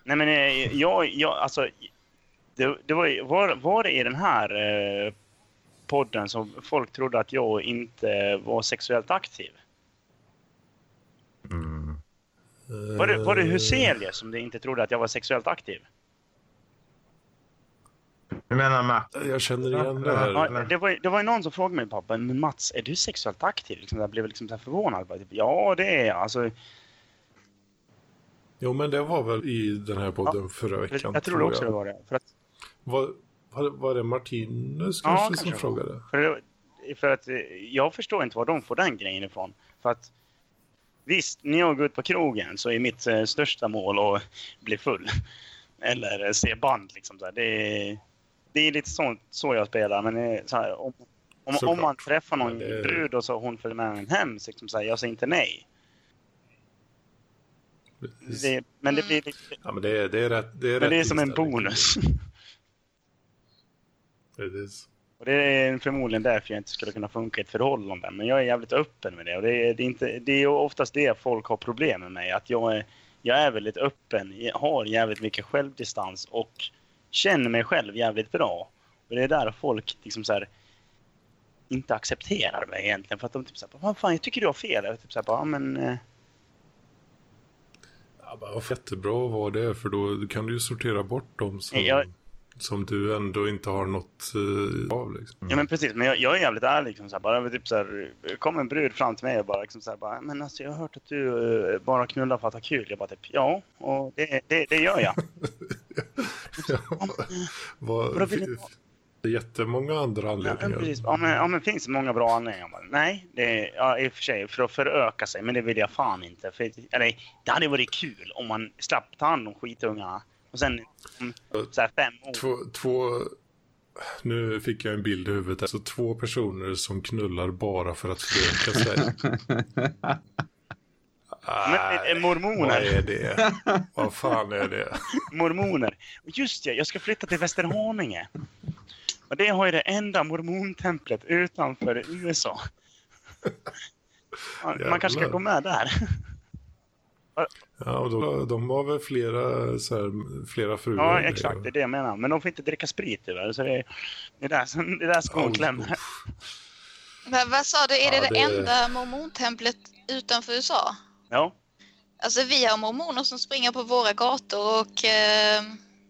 Nej men eh, jag, jag alltså. Det, det var, var, var det i den här eh, podden som folk trodde att jag inte var sexuellt aktiv? Mm. Var det, var det Eh, Huselius som inte trodde att jag var sexuellt aktiv? Du menar Matt? Jag känner igen det Ja, här. det, var, det var ju någon som frågade mig pappa, men Mats, är du sexuellt aktiv? Liksom, jag blev liksom så här förvånad. Bara, typ, ja, det är jag. Alltså, Jo men det var väl i den här podden förra veckan. jag tror också det var det. För att, Var, var, var det Martinus Ja, kanske kanske som frågade? för, det- för att eh, jag förstår inte var de får den grejen ifrån. För att visst, när jag går ut på krogen så är mitt eh, största mål att bli full. <laughs> Eller eh, se band liksom. Så här. Det, är, det är lite så, så jag spelar. Men eh, så här, om, om, om man träffar någon det- brud och så hon följer med en hem, så liksom, så här, jag säger inte nej. Det, men det blir lite, Ja men det är, det är rätt. Det är, men det är som en bonus. <laughs> Precis. Och det är förmodligen därför jag inte skulle kunna funka i ett förhållande. Men jag är jävligt öppen med det. Och det är, det är, inte, det är ju oftast det folk har problem med mig. Att jag är, jag är väldigt öppen, jag har jävligt mycket självdistans och känner mig själv jävligt bra. Och det är där folk liksom så här, inte accepterar mig egentligen. För att de typ såhär, vad fan jag tycker du har fel. Jag typ såhär, ja men... eh, Ja, vad jättebra att vara det för då kan du ju sortera bort dem som, Jag- som du ändå inte har något uh, av. Liksom. Ja men precis, men jag, jag är jävligt ärlig. Liksom, så här, bara, typ, så här, kom en brud fram till mig och bara, liksom, så här, bara men alltså, jag har hört att du eh, bara knullar för att ha kul. Jag bara typ, ja, och det, det, det gör jag. <laughs> Vad, du ha- det är jättemånga andra anledningar. Ja, men, ja, men finns det många bra anledningar? Bara, Nej, det är, ja, i och för sig för att föröka sig, men det vill jag fan inte. För, eller, det hade varit kul om man slapp ta hand om skitungarna och sen om så här, fem år. Två, två, nu fick jag en bild i huvudet. Alltså två personer som knullar bara för att föröka sig. <laughs> Men, Nej, mormoner. vad är det? <laughs> Vad fan är det? mormoner. Just ja, jag ska flytta till Västerhaninge. Och det har ju det enda mormontemplet utanför USA. Man, man kanske ska gå med där. Ja, och då, de har väl flera, så här, flera fruar. Ja, exakt. Det är det jag menar. Men de får inte dricka sprit tyvärr. Så det är det är där, det är där skon klämmer. Men vad sa du, är det Ja, det, det- enda mormontemplet utanför USA? Ja, Alltså vi har mormoner som springer på våra gator och eh,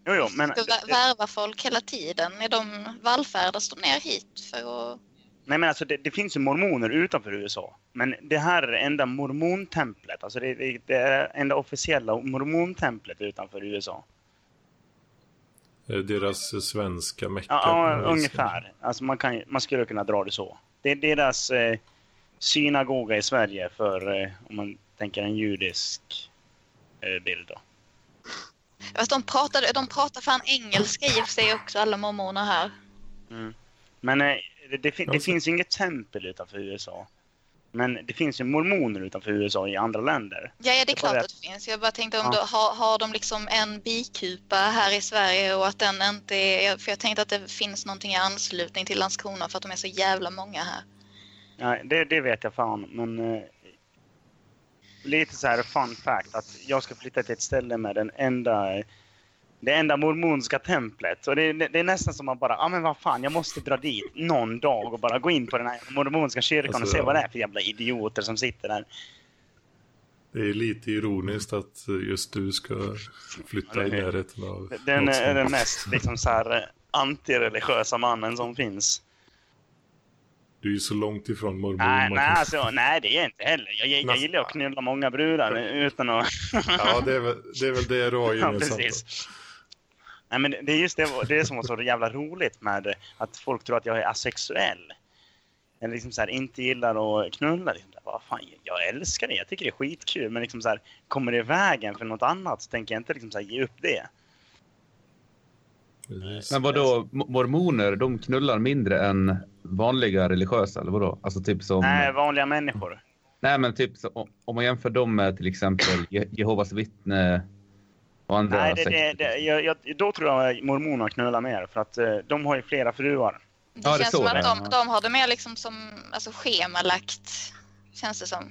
jo, jo, men... ska vä- värva folk hela tiden. Är de vallfärdas de ner hit för att... Nej men alltså det, det finns ju mormoner utanför USA. Men det här är det enda mormontemplet. Alltså det, det, det är enda officiella mormontemplet utanför USA. Det deras svenska mecka? Ja, ja ungefär. Alltså man, kan, man skulle kunna dra det så. Det är deras eh, synagoga i Sverige för, eh, om man tänker en judisk eh, bild då. Fast de pratar, de pratar fan engelska i och för sig också, alla mormoner här. Mm. Men eh, det, det, fin- det finns ju inget tempel utanför USA. Men det finns ju mormoner utanför USA i andra länder. Ja, ja det är klart att det finns. Jag bara tänkte om Ja. då, har, har de liksom en bikupa här i Sverige och att den inte är... För jag tänkte att det finns någonting i anslutning till Landskrona för att de är så jävla många här. Ja, det, det vet jag fan, men... Lite så här fun fact att jag ska flytta till ett ställe med den enda... Det enda mormonska templet. Och det, det, det är nästan som man bara, ja ah, men vad fan, jag måste dra dit någon dag och bara gå in på den här mormonska kyrkan och Alltså, se vad det ja. är för jävla idioter som sitter där. Det är lite ironiskt att just du ska flytta i närheten av Den är den mest liksom så här eh, antireligiösa mannen som finns. Du är ju så långt ifrån mormor. Nej, nej, alltså, nej, det är jag inte heller. Jag, jag, jag gillar att knulla många brudar utan att... Ja, det är, väl, det är väl det du <laughs> har Ja, gemensamt. precis. Nej, men det är just det, det som var så jävla roligt med att folk tror att jag är asexuell. Eller liksom så här, inte gillar att knulla. Liksom, vad fan, jag älskar det, jag tycker det är skitkul. Men liksom så här, kommer det i vägen för något annat så tänker jag inte liksom så här, ge upp det. Men vadå, mo- mormoner, de knullar mindre än vanliga religiösa, eller vadå? Alltså typ som... Nej, vanliga människor. Nej, men typ så, om- man jämför dem med till exempel Je- Jehovas vittne och andra Nej, det, det, det, jag, jag, då tror jag mormonerna knullar mer. För att eh, de har ju flera fruar. Det Ja, det känns som att det. de, de har det mer liksom som alltså, schemalagt. Känns det som.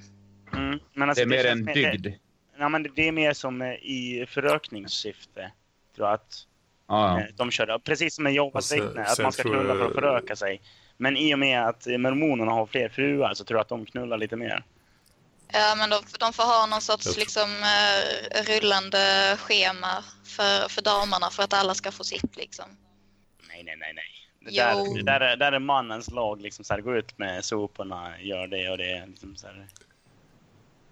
Mm. Men Det alltså, är mer en dygd. Det, ja, men det, det är mer som eh, i förökningssyfte. Tror jag att Ja, Eh, De körde, precis som en Jehovas sen- vittne, att man ska knulla för att föröka sig. Men i och med att eh, mormonerna har fler fruar så tror jag att de knullar lite mer. Ja, men de, de får ha någon sorts liksom, eh, rullande schema för, för damerna för att alla ska få sitt. Liksom. Nej, nej, nej, nej. Det där, det där, är, där är mannens lag, liksom så här, gå ut med soporna, gör det och det. Liksom så här.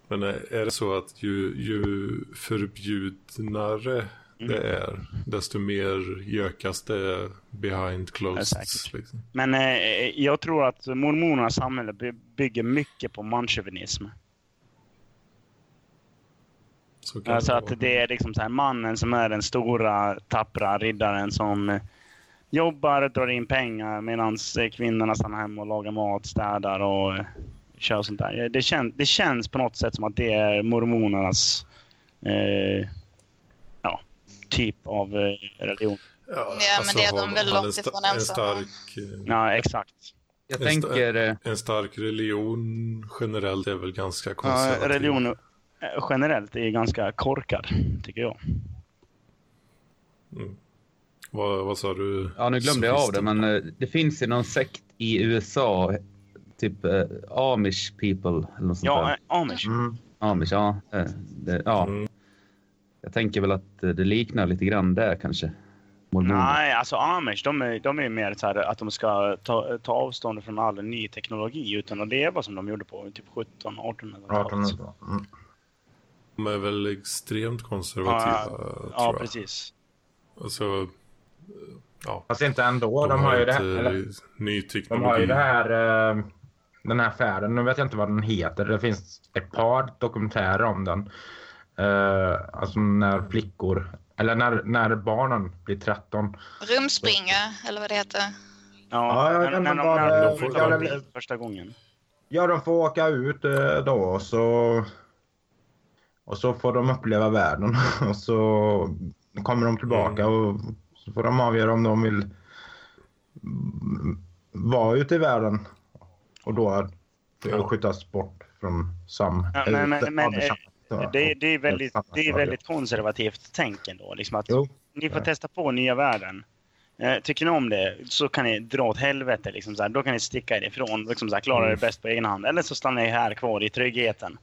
Men är är det så att ju, ju förbjudnare Mm. det är, desto mer gökas det behind Ja, closed. säkert. liksom. Men eh, jag tror att mormonernas samhälle by- bygger mycket på manchauvinism. Så Alltså det att det är liksom så här mannen som är den stora tappra riddaren som eh, jobbar, drar in pengar medan kvinnorna stannar hemma och lagar mat, städar och eh, kör sånt där. Det, kän, det känns på något sätt som att det är mormonernas eh, ja, typ av eh, religion. Ja, men det är de väl långt en ifrån En ensamma. stark, eh, Ja, exakt. Jag det. tänker... eh, en stark religion generellt är väl ganska Ja, konservativ. religion eh, generellt är ganska korkad, tycker jag. Vad, vad sa du? Ja, nu glömde jag av det, men det finns ju någon sekt i USA, typ eh, Amish people eller något sånt Ja, där. amish. Mm. Amish, ja. Det, ja. Mm. Jag tänker väl att eh, det liknar lite grann där kanske. Mormoner. Nej, alltså amish, de är, de är mer så här att de ska ta, ta avstånd från all ny teknologi utan att leva som de gjorde på typ 17 1800-talet. 1800. Mm. De är väl extremt konservativa, tror Ja, jag. precis. Alltså, eh, ja. Fast inte ändå. De, har ju det här, eller, ny de teknologi. har ju det här, eh, den här färden. Nu vet jag inte vad den heter. Det finns ett par dokumentärer om den. Eh, alltså när flickor, eller när, när barnen blir 13. Rumspringa, eller vad det heter. Ja, jag när, kan när, de- bara- när de jag flyttar vill- bil första gången. Ja, de får åka ut eh, då och så, och så får de uppleva världen. <laughs> Och så kommer de tillbaka och så får de avgöra om de vill mm, vara ute i världen. Och då Ja. skjutas bort från sam... Ja, men, men, men, det eh, Det, är väldigt, det är väldigt konservativt tänk ändå. Liksom att Jo. ni får testa på nya världen. Eh, tycker ni om det så kan ni dra åt helvete. Liksom så här. Då kan ni sticka ifrån och liksom så här, klara Mm. det bäst på egen hand. Eller så stannar ni här kvar i tryggheten.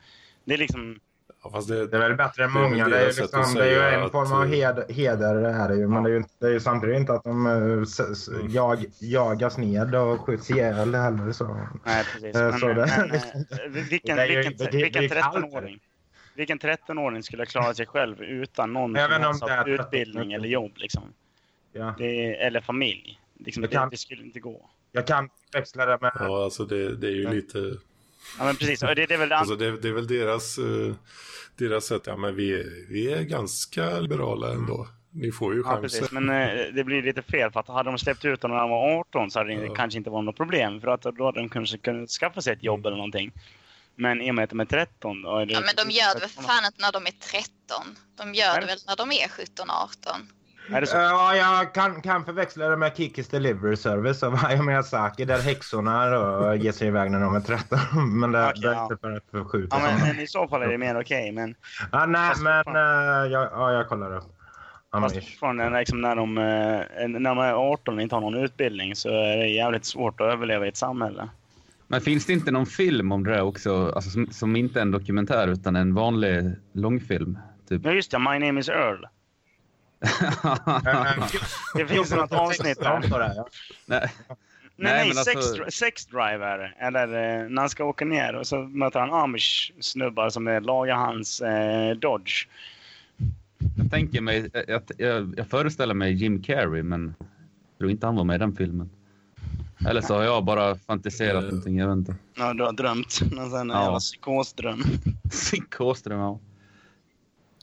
Det är liksom... Ja, fast det, Det är väl bättre än Det är väl många. Det är, liksom, det är ju en att, form av eh, hed, heder det här är ju. Men det är ju, det är ju samtidigt inte att de s, s, Mm. jag, jagas ned och skjuts ihjäl heller. Så. Nej, precis. Eh, Men, så det- men, eh, vilken, <laughs> Det är ju- vilken, det- det är vilken ju kallt. 13-åring vilken 13-åring skulle klara sig själv utan någon utbildning 13. eller jobb? Liksom. Ja. Det, eller familj. Liksom, det, kan- det skulle inte gå. Jag kan växla det med... ja, alltså det, det är ju Ja. lite... Ja, men precis. Det, det är väl det Alltså det, det är väl deras, eh, deras sätt. Ja, men vi, är- vi är ganska liberala ändå. Ni får ju Ja, chansen. precis. Men eh, det blir lite fel för att hade de släppt ut dem när de var 18 så hade det Ja. kanske inte varit något problem. För att då hade de kanske kunnat skaffa sig ett jobb Mm. eller någonting. Men i och med att de är 13 då är det... Ja, men de gör det väl för fan inte när de är 13. De gör det väl när de är 17-18. Är det så? Ja, jag kan, kan förväxla det med Kikis Delivery Service av Hayao Miyazaki där häxorna då ger sig iväg när de är 13. <laughs> Men det, Okej, det är ja. inte för att förskjuta. Ja, men, i så fall är det mer okej. men ja, nej, fast men fan. uh, jag, ja, jag kollar upp. fast fortfarande liksom, när, de, eh, när man är 18 och inte har någon utbildning så är det jävligt svårt att överleva i ett samhälle. Men finns det inte någon film om det där också? Alltså, som, som inte är en dokumentär utan en vanlig långfilm? Typ. Ja just det, My name is Earl. <laughs> Det finns något avsnitt på det, ja. Nej. Nej, Nej, nej, men alltså- sex, dri- sex driver. Eller eh, när han ska åka ner och så möter han amish-snubbar som eh, lagar hans eh, Dodge. Jag tänker mig, jag, jag, jag föreställer mig Jim Carrey, men jag tror inte han var med i den filmen. Eller så har jag bara fantiserat Eh. någonting, jag vet inte. Ja, du har drömt. Någon sån Ja. jävla psykosdröm. <laughs> Psykosdröm, ja.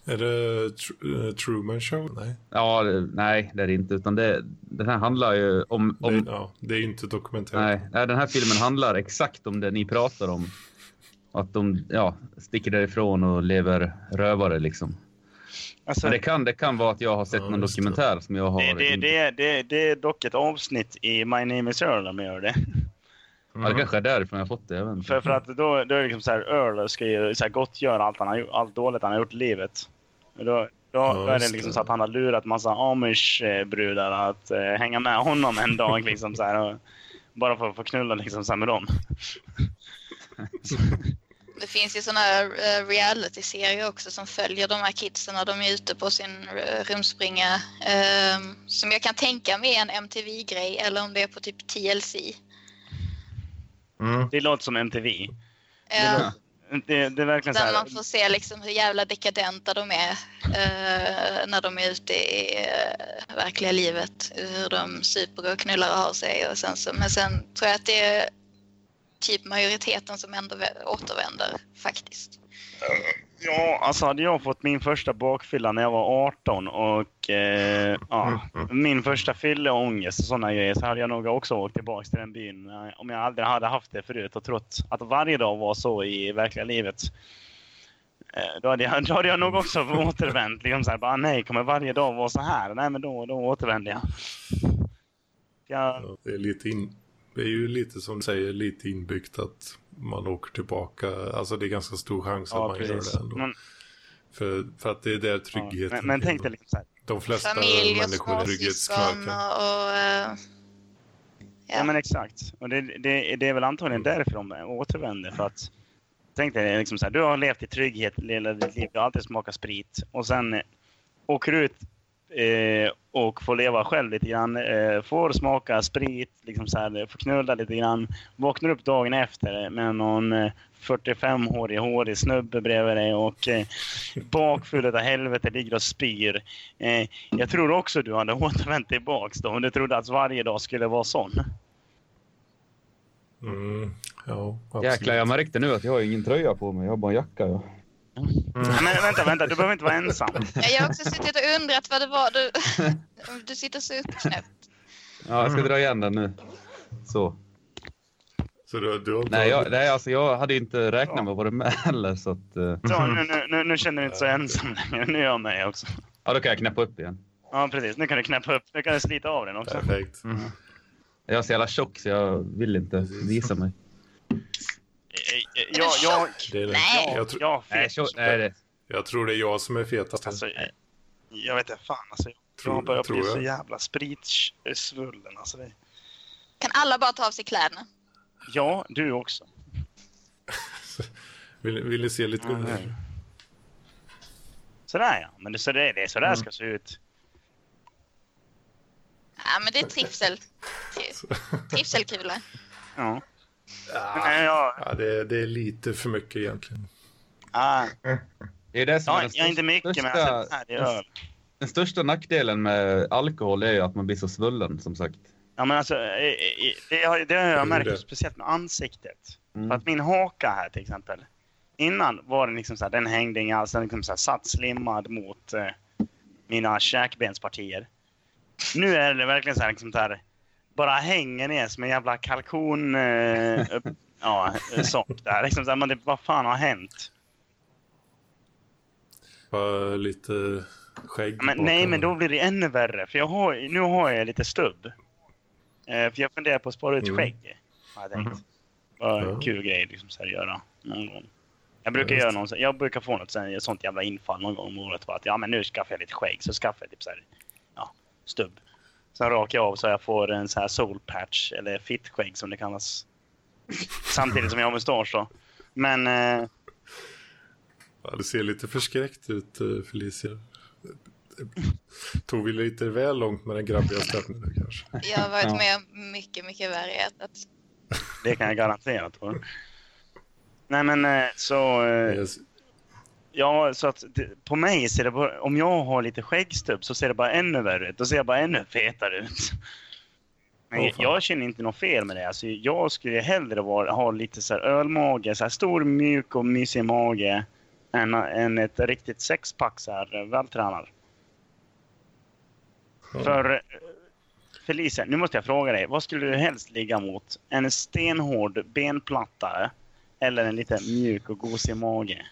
Är det tr- eh, Truman Show? Nej. Ja, det- nej, det är det inte. Utan det, den här handlar ju om... om Det, ja, det är inte dokumentärt. nej, nej, den här filmen handlar exakt om det ni pratar om. Att de ja, sticker därifrån och lever rövare liksom. Alltså, Men det kan, det kan vara att jag har sett Ja, någon dokumentär som jag har... det, det, det, det, det är dock ett avsnitt i My name is Earl de gör det. Ja, det kanske är därifrån jag har fått det. Jag. För, för att då, då är det liksom så här, Earl ska ju så här gottgöra allt, han har, allt dåligt han har gjort i livet. Då, då, Ja, då är det liksom det. så att han har lurat massa amish-brudar att eh, hänga med honom en dag. Liksom så här, och, bara för att få knulla liksom så här med dem. <laughs> Det finns ju såna här eh, reality-serier också som följer de här kidsen när de är ute på sin eh, rumspringa. eh, som jag kan tänka mig är en MTV-grej eller om det är på typ TLC. Mm. Det låter som MTV. Eh, Det, det är verkligen så där här. man får se liksom hur jävla dekadenta de är eh, när de är ute i eh, verkliga livet. Hur de super och knullar och har sig. Och sen så, men sen tror jag att det är typ majoriteten som ändå vä- återvänder faktiskt. Ja, alltså hade jag fått min första bakfylla när jag var 18 och eh, ja, min första fylleångest och sådana grejer så hade jag nog också åkt tillbaka till den byn eh, om jag aldrig hade haft det förut och trott att varje dag var så i verkliga livet. Eh, Då hade, jag, <laughs> då hade jag nog också återvänt. Liksom så här, bara, nej, kommer varje dag vara så här? Nej, men då, då återvänder jag. jag Ja, det, är lite in, det är ju lite som du säger, lite inbyggt att man åker tillbaka. Alltså det är ganska stor chans ja, att man precis. gör det ändå. Men, för, för att det är där ja, tryggheten men, men tänk dig liksom så här, De flesta Familj och människor är småsyskon trygghetsknarkar. och... eh, Ja, ja. men exakt. Och det, det, det är väl antagligen därför de återvänder. För att, tänk dig liksom så här, du har levt i trygghet hela ditt liv, du har alltid smakat sprit. Och sen åker du ut eh, och får leva själv lite grann. Eh, får smaka sprit, liksom så här, får knulla lite grann. Vaknar upp dagen efter med någon eh, 45-årig hårig snubbe bredvid dig och eh, bakfull av helvete ligger och spyr. Eh, jag tror också du hade återvänt tillbaks då om du trodde att varje dag skulle vara sån. Mm, ja, absolut. Jäklar, jag märkte nu att jag har ingen tröja på mig. Jag har bara en jacka. Ja. Nej, Men vänta, vänta, du behöver inte vara ensam. Ja, jag har också suttit och undrat vad det var du... Du sitter så uppknäppt. Ja, jag ska dra igen den nu. Så. Så du, du har inte... Nej, jag, nej alltså, jag hade inte räknat med att vara med heller. Så att, eh, Så, nu, nu, nu, nu känner du inte så ensam längre. Nu är jag med också. ja, då kan jag knäppa upp igen. Ja, precis. Nu kan du knäppa upp. Nu kan du slita av den också. Perfekt. Jag är så jävla tjock så jag vill inte visa mig. Jag, jag, Det är det. Nej. Jag tror, jag, Nej, nej det, Jag tror det är jag som är fetast. Alltså, jag, jag vet inte fan alltså. Tror- jag börjar tror bli så jag. jävla spritsvullen alltså. Det. Kan alla bara ta av sig kläderna? Ja, du också. <laughs> Vill, vill ni se lite? Ja, nej. Sådär ja, men det, så det, det är så där Mm. ska se ut. Ja, men det är trivsel. <laughs> Trivselkula. Ja. Ah, Men, ja, ja, det, det är lite för mycket egentligen. ja, Det är det som är ja, den jag är inte mycket men största- alltså, här, det är. Den största nackdelen med alkohol är ju att man blir så svullen som sagt. Ja men alltså, eh, eh, det har, det har jag är märkt det. speciellt med ansiktet. Mm. För att min haka här till exempel. Innan var den liksom så här, den hängde inga alls. Den liksom så här, satt slimmad mot eh, mina käkbenspartier. Nu är det verkligen så här, liksom så här bara hänger ner som en jävla kalkon. Eh, <laughs> ja, eh, sånt där. Liksom så här, man, det, vad fan har hänt? Bara lite skägg Men, bakom. nej, men då blir det ännu värre. För jag har, nu har jag lite stubb. Eh, för jag funderar på att spara ut Mm. skägg. Har jag tänkt. Bara en kul grej liksom, så här, att göra någon gång. Jag brukar, göra någon, jag brukar få något sånt, jävla infall någon gång om året. Att ja, men nu skaffar jag lite skägg. Så skaffar jag typ så här, ja, stubb. Sen rakar jag av så jag får en så här soul patch, eller fittskägg som det kallas. Samtidigt som jag har mustasch då. Men eh, Ja, det ser lite förskräckt ut, eh, Felicia. Tog vi lite väl långt med den grabbiga stämningen kanske? Jag har varit med om mycket, mycket värre. det kan jag garantera tror jag. Nej men eh, så... Eh, Yes. Ja, så att det, på mig ser det bara, om jag har lite skäggstubb så ser det bara ännu värre ut. Då ser jag bara ännu fetare ut. Men Åh, jag, känner inte något fel med det. Alltså, jag skulle hellre vara, ha lite så här ölmage, så här stor, mjuk och mysig mage än, än ett riktigt sexpack så här vältränad. Ja. För Felicia, nu måste jag fråga dig. Vad skulle du helst ligga mot? En stenhård benplattare eller en lite mjuk och gosig mage?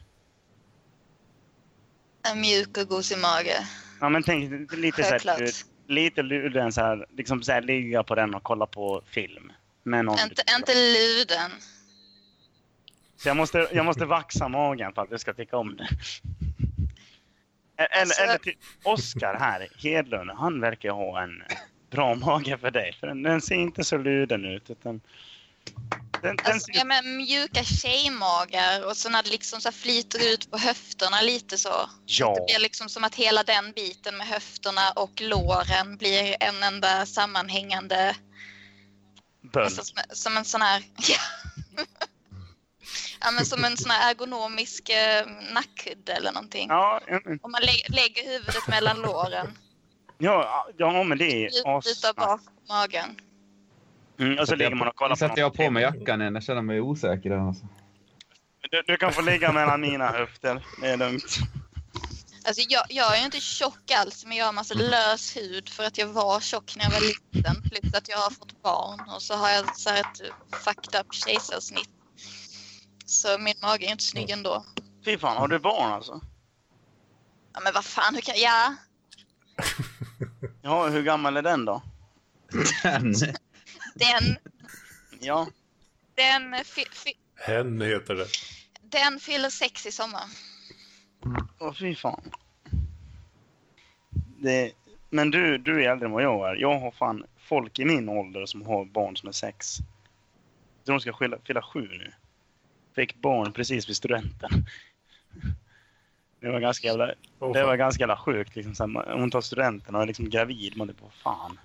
En mjuk och gosig mage. Ja men tänk lite så här, Självklart. du vet, lite luren så här, liksom så här ligga på den och kolla på film. Med någon Inte, inte luden. Så jag måste, jag måste vaxa magen för att du ska tycka om det. Eller, Alltså- eller typ Oskar här, Hedlund, han verkar ha en bra mage för dig. För den, den ser inte så luden ut. Utan den, den Alltså, ser, mjuka tjejmagar och så när det liksom så flyter ut på höfterna lite så. ja, Det blir liksom som att hela den biten med höfterna och låren blir en enda sammanhängande, böld. alltså som, som en sån här, <laughs> ja men som en sån här ergonomisk eh, nackkudde eller någonting. Ja, mm, Om man lä lägger huvudet mellan låren, ja, ja, men det är lutar bak magen. Mm, och så ligger man och kollar på sätter jag på mig jackan igen. Jag känner mig osäker. Alltså. du, du kan få ligga mellan mina höfter, det är lugnt. Alltså jag, jag är ju inte tjock alls, men jag har massa lös hud för att jag var tjock när jag var liten. Plus att jag har fått barn och så har jag så här ett fucked up kejsarsnitt. Så min mage är inte snygg ändå. Fy fan, har du barn alltså? Ja men vad fan, hur kan... Ja, Ja, hur gammal är den då? <laughs> Den. Den, Ja, den, fi, fi, Hen heter det. den fyller sex i sommar. åh fy fan. Det, men du, du är äldre än vad jag är. Jag har fan folk i min ålder som har barn som är sex. Så de ska fylla, fylla sju nu. Fick barn precis vid studenten. Det var ganska jävla, Åh, det var ganska jävla sjukt. Liksom, så här, man- hon tar studenten och är liksom gravid. Man typ, vad fan.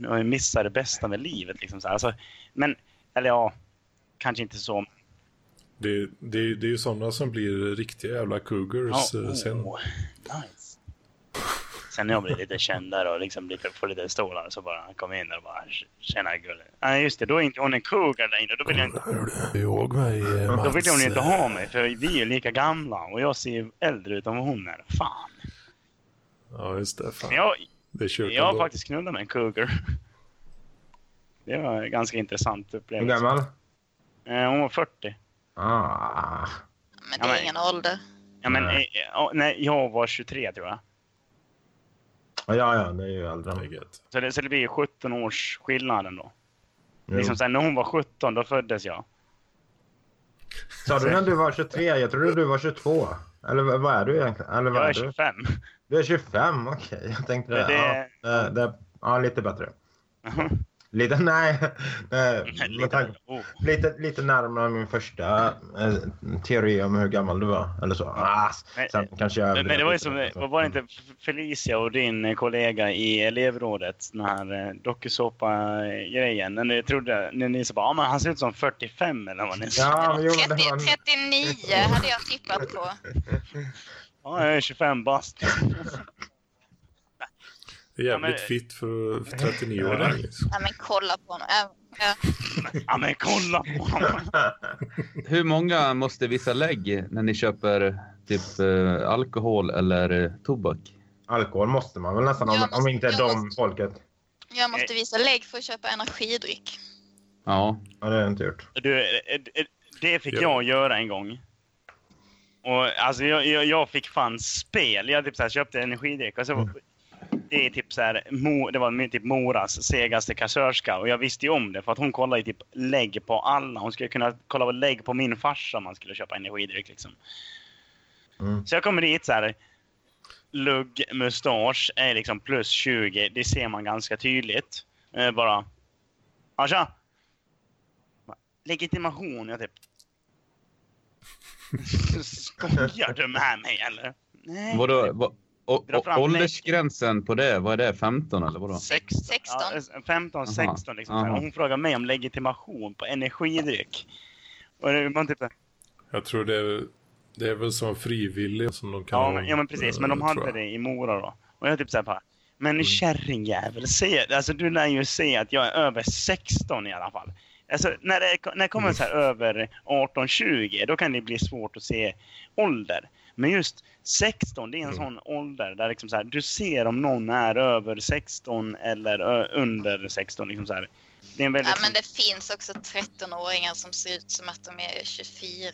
Nu har jag missat det bästa med livet. Liksom, så här. Alltså, men, eller ja, kanske inte så. Det, det, det är ju sådana som blir riktiga jävla cougars Ja, eh, sen. åh, nice. Sen när jag blir lite kändare och liksom lite, får lite stolar så bara kom in och bara tjena gulle. Nej just det, då är inte hon en cougar längre. Då vill, jag inte, ihåg mig, Mats? då vill hon inte ha mig för vi är ju lika gamla och jag ser äldre ut än vad hon är. Fan. Ja, just det. Fan. Jag, jag har faktiskt knullat med en cougar. Det var en ganska intressant Hur upplevelse. gammal? Eh, Hon var 40. Ah. Men Ja, det är men- ingen ålder. Ja, men, Nej. eh, nej, jag var 23 tror jag. Ja, ja, det är ju äldre. Det är gött. Så det, så det blir ju 17 års skillnad ändå. Jo. Liksom sen när hon var 17, då föddes jag. Sa du när du var 23? Jag trodde du var 22. Eller vad- är du egentligen? Eller vad Jag är är du? 25. Du är 25, okej. Jag tänkte det. Det- Ja, det, det, ja, lite bättre. Lite, nej. nej med tanke, oh. lite, lite närmare min första eh, teori om hur gammal du var. Eller så. Ah, Men- sen kanske jag Men, men det var ju som, lite. var det inte Felicia och din kollega i elevrådet, den här eh, dokusåpa-grejen, när ni trodde, när ni sa bara, ah, men han ser ut som 45 eller vad ni sa. Ja, men jo, men det 30, var... 39 hade jag tippat på. <laughs> Ja, jag är 25 bast. <laughs> Det är jävligt <laughs> Ja, men- fitt för, för 39-åring. Liksom. Ja, men kolla på honom. Ja, men kolla på honom. <laughs> Hur många måste visa lägg när ni köper typ eh, alkohol eller eh, tobak? Alkohol måste man väl nästan, om, Jag om måste- inte de måste- folket. Jag måste visa lägg för att köpa energidryck. Ja. Ja, det har jag inte gjort. Du, eh, eh, det fick Ja. jag göra en gång. Och alltså jag, jag, jag fick fan spel. Jag typ så här, köpte energidryck och så det är typ så här, det var typ Moras segaste kassörska och jag visste ju om det för att hon kollade typ lägg på alla. Hon skulle kunna kolla på lägg på min farsa om man skulle köpa energidryck liksom. Mm. Så jag kommer dit så här. Lugg, mustasch är liksom plus 20. Det ser man ganska tydligt. Eh, bara. Ja, tja! Legitimation. Jag typ. Skojar du med mig eller? Nej. Vadå, va, och, Dra och, fram åldersgränsen på det, vad är det? 15 eller vadå? 16. 16. Ja, 15, 16 liksom. Aha. Och hon frågar mig om legitimation på energidryck. Och det, man typ, Jag tror det är, det är väl som frivillig som de kan ja, ha, men, ja men precis, men de eh, hade det i Mora då. Och jag typ såhär bara, men kärringjävel, se, alltså du lär ju se att jag är över 16 i alla fall. Alltså när det, när det kommer så här över 18-20, då kan det bli svårt att se ålder. Men just 16, det är en sån ålder där liksom så här, du ser om någon är över 16 eller ö, under 16. Liksom så här. Det är en väldigt... Ja, men det finns också 13-åringar som ser ut som att de är 24.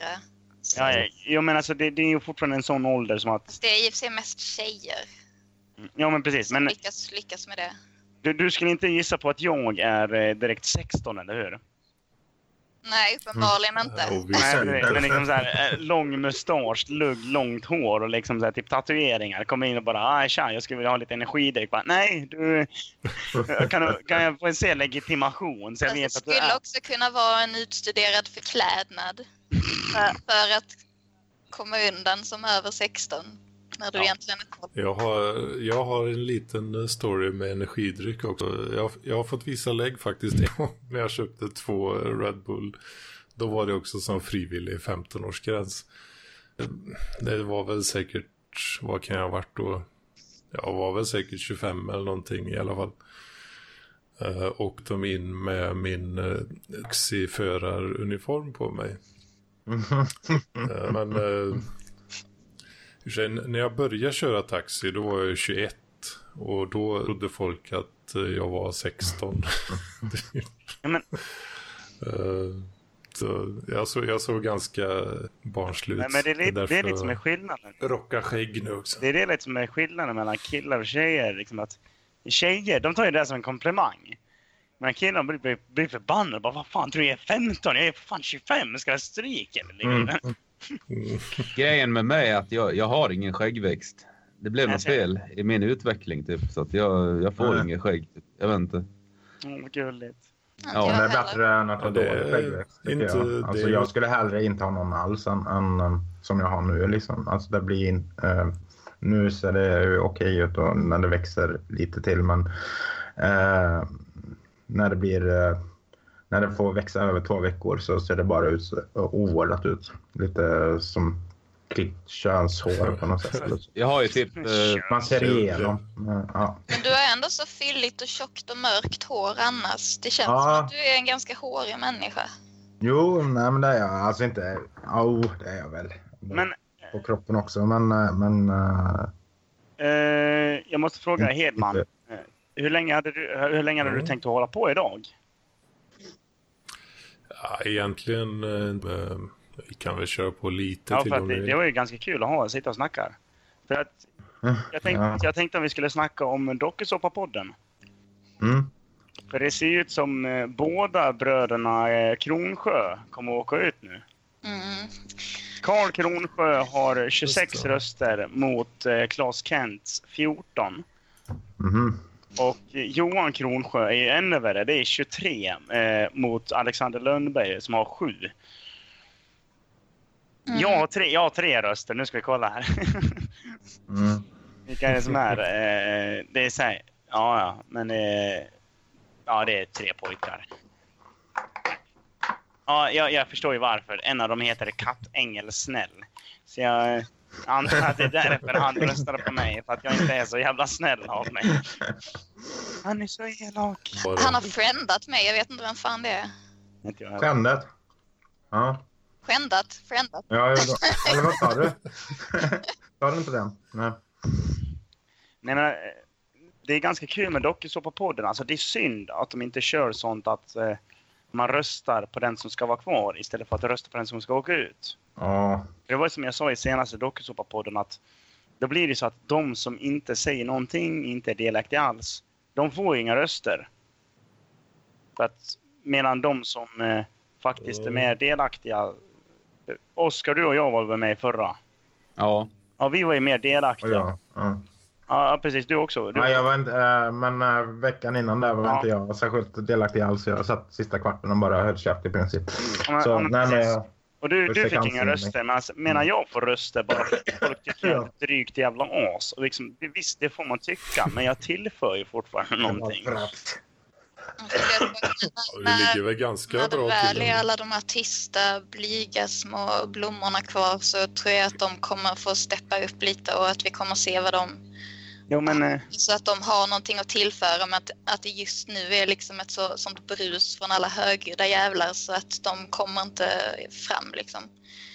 Så Ja, ja, jo, men alltså det, det är ju fortfarande en sån ålder som att... Det är i och för sig mest tjejer Ja, men precis. som Men lyckas, lyckas med det. du, du skulle inte gissa på att jag är eh, direkt 16, eller hur? Nej, uppenbarligen inte. Och vi Nej, men, liksom så här, eh, lång mustasch, lugg, långt hår och liksom så här, typ tatueringar. Kommer in och bara ah, tja, jag skulle vilja ha lite energidryck. Bara, Nej, du, kan, du, kan jag få se legitimation? Så jag Fast det vet att du skulle är... också kunna vara en utstuderad förklädnad. För, för att komma undan som över 16 när du Ja. egentligen är 12. Jag har, jag har en liten eh, story med energidryck också. Jag, jag har fått visa lägg faktiskt <laughs> när jag köpte två Red Bull. Då var det också som frivillig 15-årsgräns. Det var väl säkert, vad kan jag ha varit då? Jag var väl säkert 25 eller någonting i alla fall. Uh, och de in med min uh, taxiföraruniform på mig. <laughs> Eh, men eh, sig, när jag började köra taxi då var jag 21 och då trodde folk att eh, jag var 16. <laughs> Ja, men, Eh, så jag, såg, jag såg ganska barnslig ut. men det, är lite, det är lite som är skillnaden. jag rockar skägg nu också. Det är det lite som är skillnaden mellan killar och tjejer. Liksom att tjejer, de tar ju det som en komplimang. Men killar blir, blir, blir förbannade. Bara, vad fan, tror du jag är 15? Jag är fan 25. Ska jag stryka eller? Liksom. Mm. Grejen med mig är att jag, jag har ingen skäggväxt. Det blev något fel i min utveckling typ. Så att jag, jag får Nej. ingen skägg. Typ. Jag vet inte. Vad gulligt. Ja, det är bättre än att ha Ja, dålig skäggväxt. inte- jag. Alltså, det jag skulle hellre inte ha någon alls än, än som jag har nu. Liksom. Alltså, det blir eh, nu ser det ju okej ut och när det växer lite till men eh, när det blir eh, när det får växa över två veckor så ser det bara ut ovårdat ut. Lite som klippt könshår på något sätt. <laughs> Jag har ju typ... Eh, Man ser igenom. Ja. Men du har ändå så fylligt och tjockt och mörkt hår annars. Det känns Ja. som att du är en ganska hårig människa. Jo, nej, men det är jag. Alltså inte... Jo, oh, det är jag väl. Men På kroppen också, men... eh, men eh, jag måste fråga Hedman. Hur länge hade du, hur länge hade du Mm. tänkt att hålla på idag? Ja, egentligen, eh, vi kan väl köra på lite Ja, till för att det, det var ju ganska kul att ha, sitta och snacka. För att jag tänkte, ja. jag tänkte om vi skulle snacka om Dokusåpa-podden. Mm. För det ser ju ut som eh, båda bröderna eh, Kronsjö kommer att åka ut nu. Mm. Karl Kronsjö har 26 Just det. röster mot eh, Claes Kents 14. Mhm. Och Johan Kronsjö är ännu värre. Det är 23 eh, mot Alexander Lönnberg som har 7. Mm. Jag, har tre, jag har tre röster. Nu ska vi kolla här. <laughs> Mm. Vilka är det som är? Eh, det är så här. Ja, ja. Men... Eh, ja, det är tre pojkar. Ja, jag, jag förstår ju varför. En av dem heter Kattängel Snäll. Så jag antar <laughs> att det är därför han röstade på mig. För att jag inte är så jävla snäll av mig. Han är så elak. Han har friendat mig. Jag vet inte vem fan det är. Skändet. Ja. Skändat? Friendat? Ja, jag, eller vad sa du? <laughs> sa du inte det? Nej. Nej, men, eh, det är ganska kul med dokusåpapodden. Alltså, det är synd att de inte kör sånt att eh, man röstar på den som ska vara kvar istället för att rösta på den som ska åka ut. Ja. Det var som jag sa i senaste dokusåpapodden att då blir det så att de som inte säger någonting, inte är delaktiga alls, de får inga röster. För att, medan de som eh, faktiskt är mer delaktiga... eh, Oskar, du och jag var väl med i förra? Ja. Ja, vi var ju mer delaktiga. jag. Ja. Ja, precis. Du också. Du, Nej, jag var inte, eh, men eh, veckan innan där var Ja. inte jag särskilt delaktig alls. Jag satt sista kvarten och bara höll käft i princip. Ja, men- Så, ja, nej, men, jag- Och du, du fick inga röster, men alltså, menar jag får röster bara för att folk tycker jag är <laughs> ett drygt jävla as. Och liksom, det- visst, det får man tycka, men jag tillför ju fortfarande någonting. <laughs> Vi ligger väl ganska När det bra väl till. är alla de här tysta, blyga små blommorna kvar så tror jag att de kommer få steppa upp lite och att vi kommer se vad de... Jo, men eh, Så att de har någonting att tillföra men att, att det just nu är liksom ett så, sånt brus från alla högljudda jävlar så att de kommer inte fram liksom.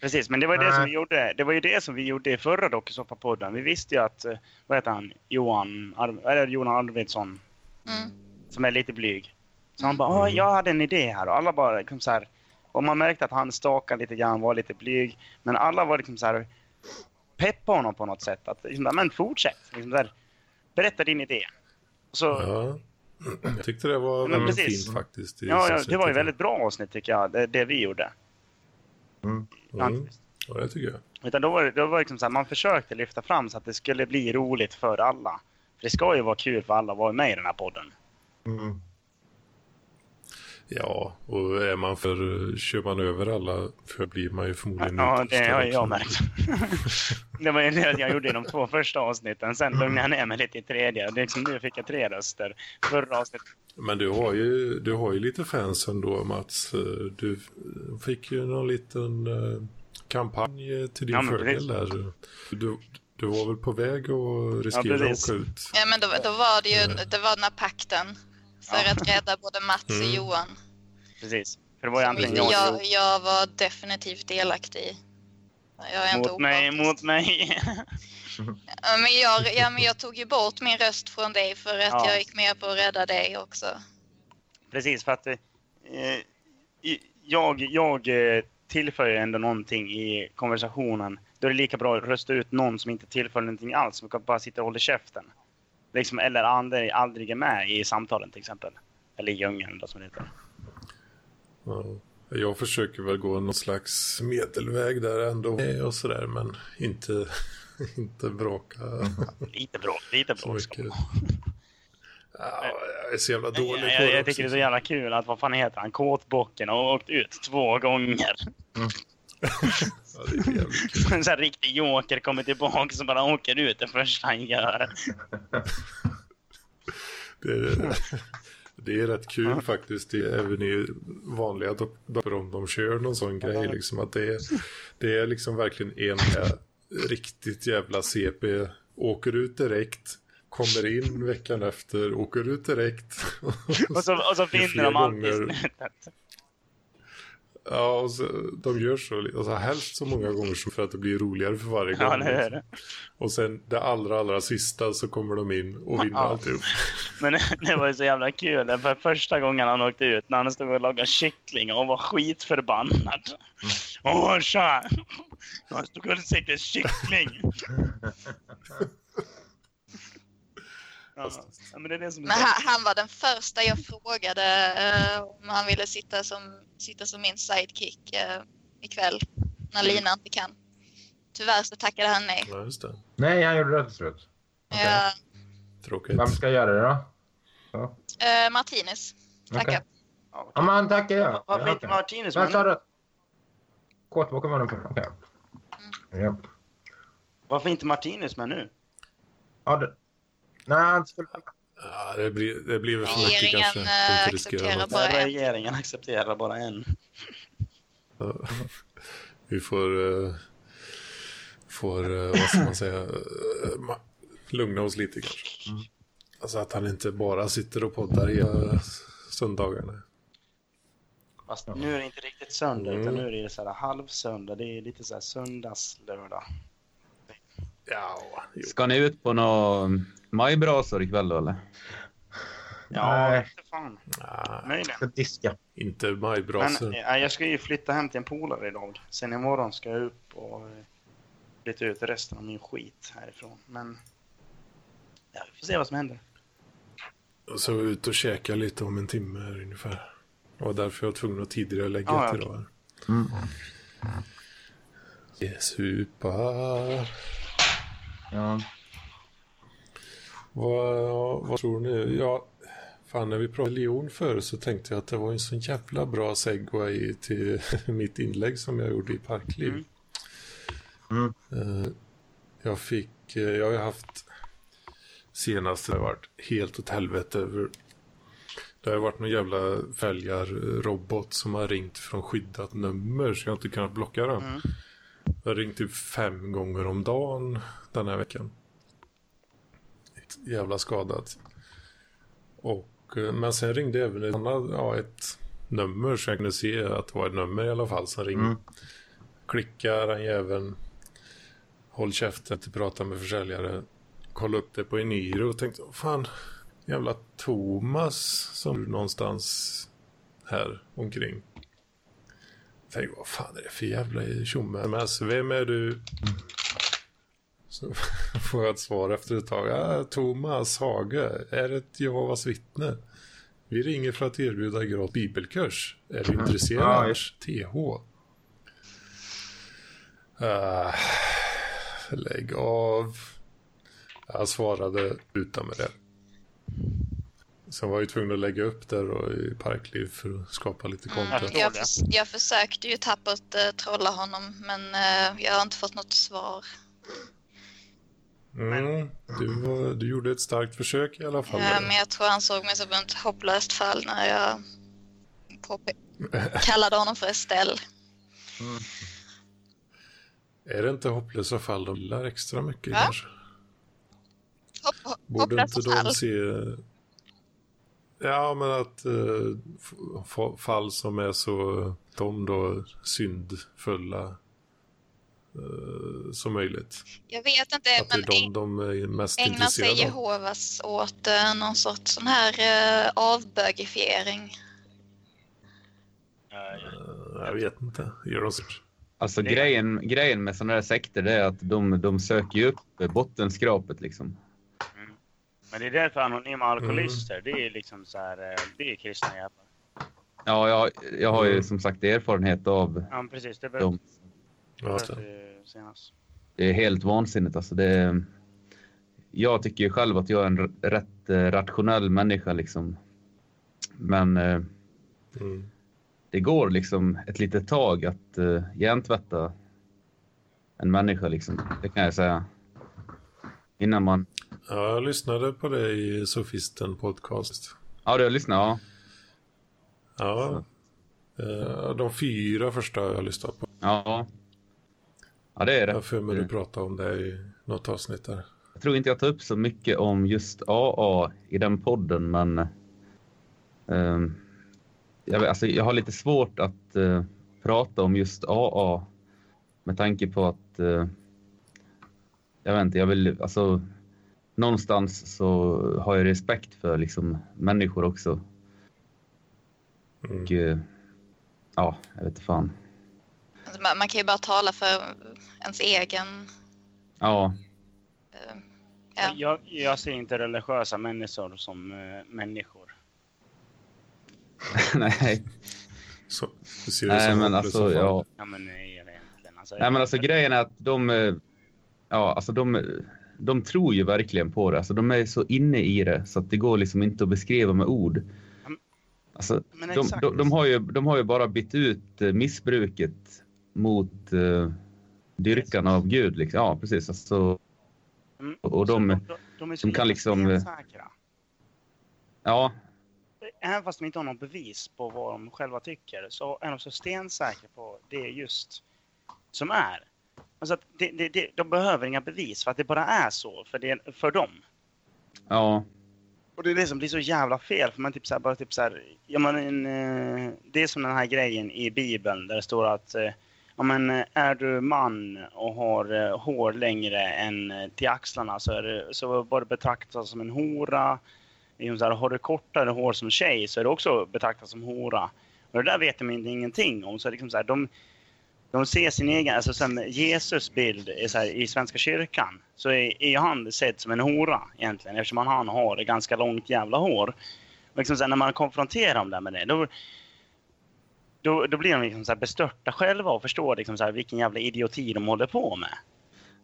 precis. Men det var ju det som vi gjorde. Det var ju det som vi gjorde i förra dokusåpapodden. Vi visste ju att, eh, vad heter han, Johan, eller Johan Arvidsson, Mm. som är lite blyg. Så han bara, "Ja, jag hade en idé här. Och alla bara liksom så här. Och man märkte att han stakade lite grann, var lite blyg. Men alla var liksom så här peppa honom på något sätt. Att, liksom, men fortsätt. Liksom här, berätta din idé. Så, Ja. Jag tyckte det var Men väldigt precis. fint faktiskt. ja, ja, det var ju väldigt bra avsnitt tycker jag, det, det vi gjorde. Mm. Ja, det tycker jag. Utan då var det, då var det liksom så här, man försökte lyfta fram så att det skulle bli roligt för alla. För det ska ju vara kul för alla att vara med i den här podden. Mm. Ja, och är man för, kör man över alla för blir man ju förmodligen Ja, det har också. jag märkt. <laughs> det var ju det jag gjorde i de två första avsnitten. Sen lugnade jag ner mig lite i tredje. Det är liksom nu fick jag tre röster. Förra avsnittet. Men du har, ju, du har ju lite fans ändå Mats. Du fick ju någon liten eh, kampanj till din Ja, fördel där. Du, du var väl på väg att riskera att precis. åka ut? Ja men då, då var det ju det var den här pakten för Ja. att rädda både Mats och Mm. Johan. Precis. För det var ju antingen jag, jag, jag, var definitivt delaktig i. Jag är inte mot mig, mot <laughs> mig. Ja, Men jag, ja, men jag tog ju bort min röst från dig för att Ja. jag gick med på att rädda dig också. Precis, för att eh, i- jag, jag eh, tillför ju ändå någonting i konversationen. Då är det lika bra att rösta ut någon som inte tillför någonting alls, som kan bara sitta och hålla käften. Liksom, eller aldrig, aldrig är med i samtalen till exempel. Eller i djungeln då, som det heter. Ja. Jag försöker väl gå någon slags medelväg där ändå och sådär men inte, <laughs> inte bråka Lite bra, lite man Ja, jag är så jävla Jag, dålig jag, det jag tycker det är så jävla kul att, vad fan heter han, Kåtbocken har åkt ut två gånger. <laughs> Ja, det är jävligt kul. En sån här riktig joker kommer tillbaka som bara åker ut det första han gör. <laughs> Det är, det är rätt kul faktiskt, det är även i vanliga doktor om de kör någon sån grej. Liksom, att det, är, det är liksom verkligen en riktigt jävla CP, åker ut direkt, kommer in veckan efter, åker ut direkt. <laughs> Och så, och så flera de alltid slutet. Ja, och så, de gör så, alltså helst så många gånger så för att det blir roligare för varje gång. Ja, det är det. Och sen det allra, allra sista så kommer de in och vinner Ja. alltihop. <laughs> Men det var ju så jävla kul. För första gången han åkte ut, när han stod och lagade kyckling och var skitförbannad. Åh, tja! Jag stod och käkade kyckling. <laughs> Ja, ja, men det är det som är han, han var den första jag frågade eh, om han ville sitta som, sitta som min sidekick eh, ikväll när Lina inte kan. tyvärr så tackade han nej. Ja, just det. Nej, han gjorde det till slut. Okej. Ja, Tråkigt. Vem ska göra det då? eh, Martinez. Tackar. Okej. Ja, Ja, men tackar jag. Varför Ja, inte okej. Martinez Men sa du? Kåtboken var den för. Okej. Ja. Varför inte Martinez med nu? Ja, det... Nej, han skulle... Ja, det blir, det blir väl för mycket Regeringen kanske. eh, accepterar bara en. Regeringen accepterar bara en. Vi får, eh, får eh, vad ska man säga, lugna oss lite kanske. Mm. Alltså att han inte bara sitter och poddar hela söndagarna. Fast nu är det inte riktigt söndag, utan Mm. nu är det så här halvsöndag. Det är lite så här söndagslördag. Ja, jo. Ska ni ut på några majbrasor ikväll då eller? Ja, Nej. inte fan. Nej, Möjligen. ska diska. inte Men majbrasor. ja, jag ska ju flytta hem till en polare idag. Sen imorgon ska jag upp och eh, flytta ut resten av min skit härifrån. Men ja, vi får se vad som händer. Och så ut och käka lite om en timme här ungefär. Var därför jag var tvungen att tidigare lägga Ja, ja, till idag. Mm. Supa. Ja. Vad, vad tror ni? Ja, fan när vi pratade religion förr så tänkte jag att det var en sån jävla bra segway till <laughs> mitt inlägg som jag gjorde i Parkliv. Mm. Eh, Jag fick, eh, jag har haft senast det har varit helt åt helvete över det har varit någon jävla fälgarrobot som har ringt från skyddat nummer så jag har inte kunnat blocka den. Mm. Jag har ringt typ fem gånger om dagen den här veckan. Jävla skadat. Och, eh, men sen ringde även ett, annat, ja, ett nummer så jag kunde se att det var ett nummer i alla fall som ringde. Mm. Klickar den jäveln. Håll käften, inte prata med försäljare. Kolla upp det på Eniro och tänkte, "Åh, fan, jävla Thomas som är någonstans här omkring. Tänk, vad fan är det för jävla tjomme? Vem är du? Så <laughs> får jag ett svar efter ett tag. Ah, Thomas Hage, är ett Jehovas vittne. Vi ringer för att erbjuda gratis bibelkurs. Är du Ja, intresserad? just. TH. Ah, lägg av. Jag svarade utan med det. Sen var jag ju tvungen att lägga upp där då i Parkliv för att skapa lite Mm, content. jag, förs- jag försökte ju tappert eh, trolla honom men eh, jag har inte fått något svar. Mm, du, var, du gjorde ett starkt försök i alla fall. Eh, men jag tror han såg mig som ett hopplöst fall när jag <laughs> kallade honom för Estelle. Är det inte hopplösa fall de gillar extra mycket kanske? Hopp, hopp, Borde inte de fall. se... Ja, men att uh, fall som är så, de då syndfulla eh, som möjligt. Jag vet inte, Att men de de är mest ägnar sig. Jehovas åt eh, någon sorts sån här uh, avbögifiering? Eh, jag vet inte. Gör de så? Alltså grejen, grejen med sådana här sekter är att de, de söker ju upp bottenskrapet liksom. Men det är därför anonyma alkoholister, det är liksom så här, eh, det är kristna jävlar. Ja, jag, jag har ju Mm. som sagt erfarenhet av Ja, precis. Det dem. Ja, senast. Det är helt vansinnigt. Alltså det, jag tycker ju själv att jag är en rätt eh, rationell människa. Liksom. Men eh, Mm. det går liksom ett litet tag att eh, hjärntvätta en människa. Liksom. Det kan jag säga. Innan man... Ja, jag lyssnade på det i Sofisten podcast. Ja, du har lyssnat? Ja. Ja. Eh, de fyra första har jag lyssnat på. Ja, ja det är Jag det. för mig du pratade om det i något avsnitt där. Jag tror inte jag tar upp så mycket om just AA i den podden, men ehm, jag, alltså, jag har lite svårt att eh, prata om just AA med tanke på att eh, jag vet inte, jag vill alltså någonstans så har jag respekt för liksom människor också. Mm. Och, eh, ja, jag vet inte fan. Alltså, man, man kan ju bara tala för ens egen... Ja, eh, ja. Jag, jag ser inte religiösa människor som eh, människor. <laughs> nej. Så, du ser det Nej, som men alltså, ja. Ja, men nej. Alltså, Nej, men alltså grejen är att de, eh, ja, alltså de, de tror ju verkligen på det. Alltså de är så inne i det så att det går liksom inte att beskriva med ord. Alltså, Men de, exakt. de, de, har ju, de har ju bara bytt ut missbruket mot uh, dyrkan av Gud. Liksom. Ja, precis. Alltså, Mm. och de, de, de är så de kan liksom, eh, stensäkra. ja, Även fast de inte har någon bevis på vad de själva tycker så är de så stensäkra på det just som är. Alltså att det, det, det, de behöver inga bevis för att det bara är så för, det, för dem. ja, Och det är det som blir så jävla fel för man typ så här, bara typ så här, ja men en, eh, det är som den här grejen i bibeln där det står att eh, ja men eh, är du man och har eh, hår längre än eh, till axlarna så är det, så var du betraktas som en hora. Så här, har du kortare hår som tjej så är du också betraktad som hora. Och det där vet de ingenting om. Så liksom så här, de, de ser sin egen, alltså som Jesus bild är så här, i Svenska kyrkan så är, är han sedd som en hora egentligen eftersom han, har ganska långt jävla hår. Och liksom så här, när man konfronterar dem där med det då, då, då blir de liksom så här bestörta själva och förstår liksom så här, vilken jävla idioti de håller på med.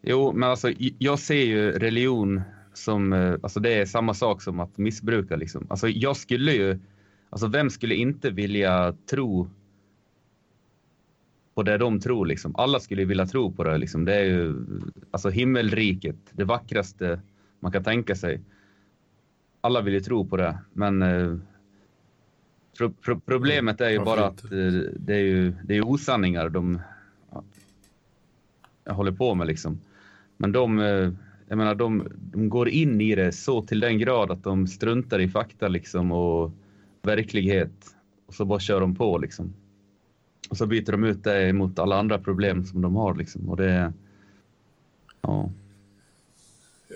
Jo, men alltså jag ser ju religion som, eh, alltså det är samma sak som att missbruka liksom. Alltså jag skulle ju, alltså vem skulle inte vilja tro på det de tror liksom? Alla skulle vilja tro på det liksom. Det är ju, alltså himmelriket, det vackraste man kan tänka sig. Alla vill ju tro på det, men eh, pro, pro, problemet är ju Varför bara inte? att eh, det är ju det är osanningar de håller på med liksom. Men de, eh, jag menar, de, de går in i det så till den grad att de struntar i fakta liksom och verklighet och så bara kör de på liksom. Och så byter de ut det mot alla andra problem som de har liksom och det, ja.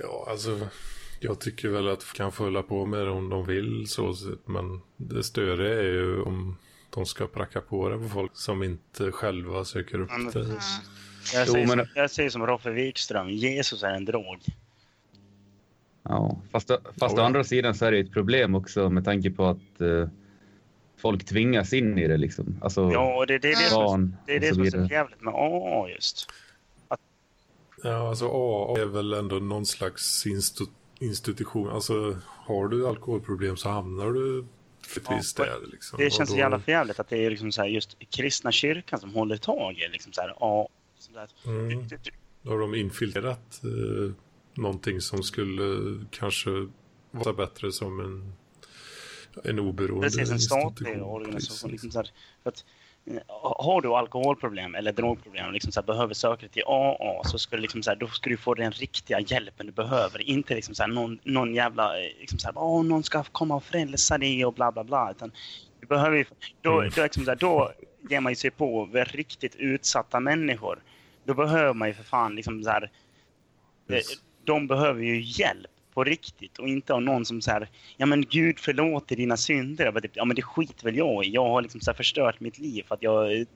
Ja, alltså jag tycker väl att de kan hålla på med det om de vill så men det större är ju om de ska pracka på det på folk som inte själva söker upp det. precis. Jag Jo, säger, men- som, jag säger som Roffe Wikström, Jesus är en drog. Ja, fast, fast Ja. å andra sidan så är det ett problem också med tanke på att eh, folk tvingas in i det liksom. Alltså Ja, och det, det är det som, det, är det så som är så jävligt med AA just. Ja, alltså AA är väl ändå någon slags instu institution. Alltså har du alkoholproblem så hamnar du precis Ja, där. Liksom. Det känns så då- jävla förjävligt att det är liksom så här just kristna kyrkan som håller tag i liksom så här, ja, sådär. Mm. Då har de infiltrerat eh, någonting som skulle kanske vara bättre som en, en oberoende Precis, en statlig organisation. Liksom så här, att, har du alkoholproblem eller drogproblem och liksom så här, behöver söka till AA så ska du liksom så här, då ska du få den riktiga hjälpen du behöver. Inte liksom så här, någon, någon jävla, eh, liksom så här, Åh, någon ska komma och frälsa dig och bla bla bla. Utan du behöver då, Mm. då, liksom så här, då ger man ju sig på riktigt utsatta människor. Då behöver man ju för fan liksom så här, eh, Yes. de behöver ju hjälp på riktigt och inte av någon som säger ja men Gud förlåter dina synder. Jag bara, typ, ja men det skiter väl jag i. Jag har liksom så här förstört mitt liv för att jag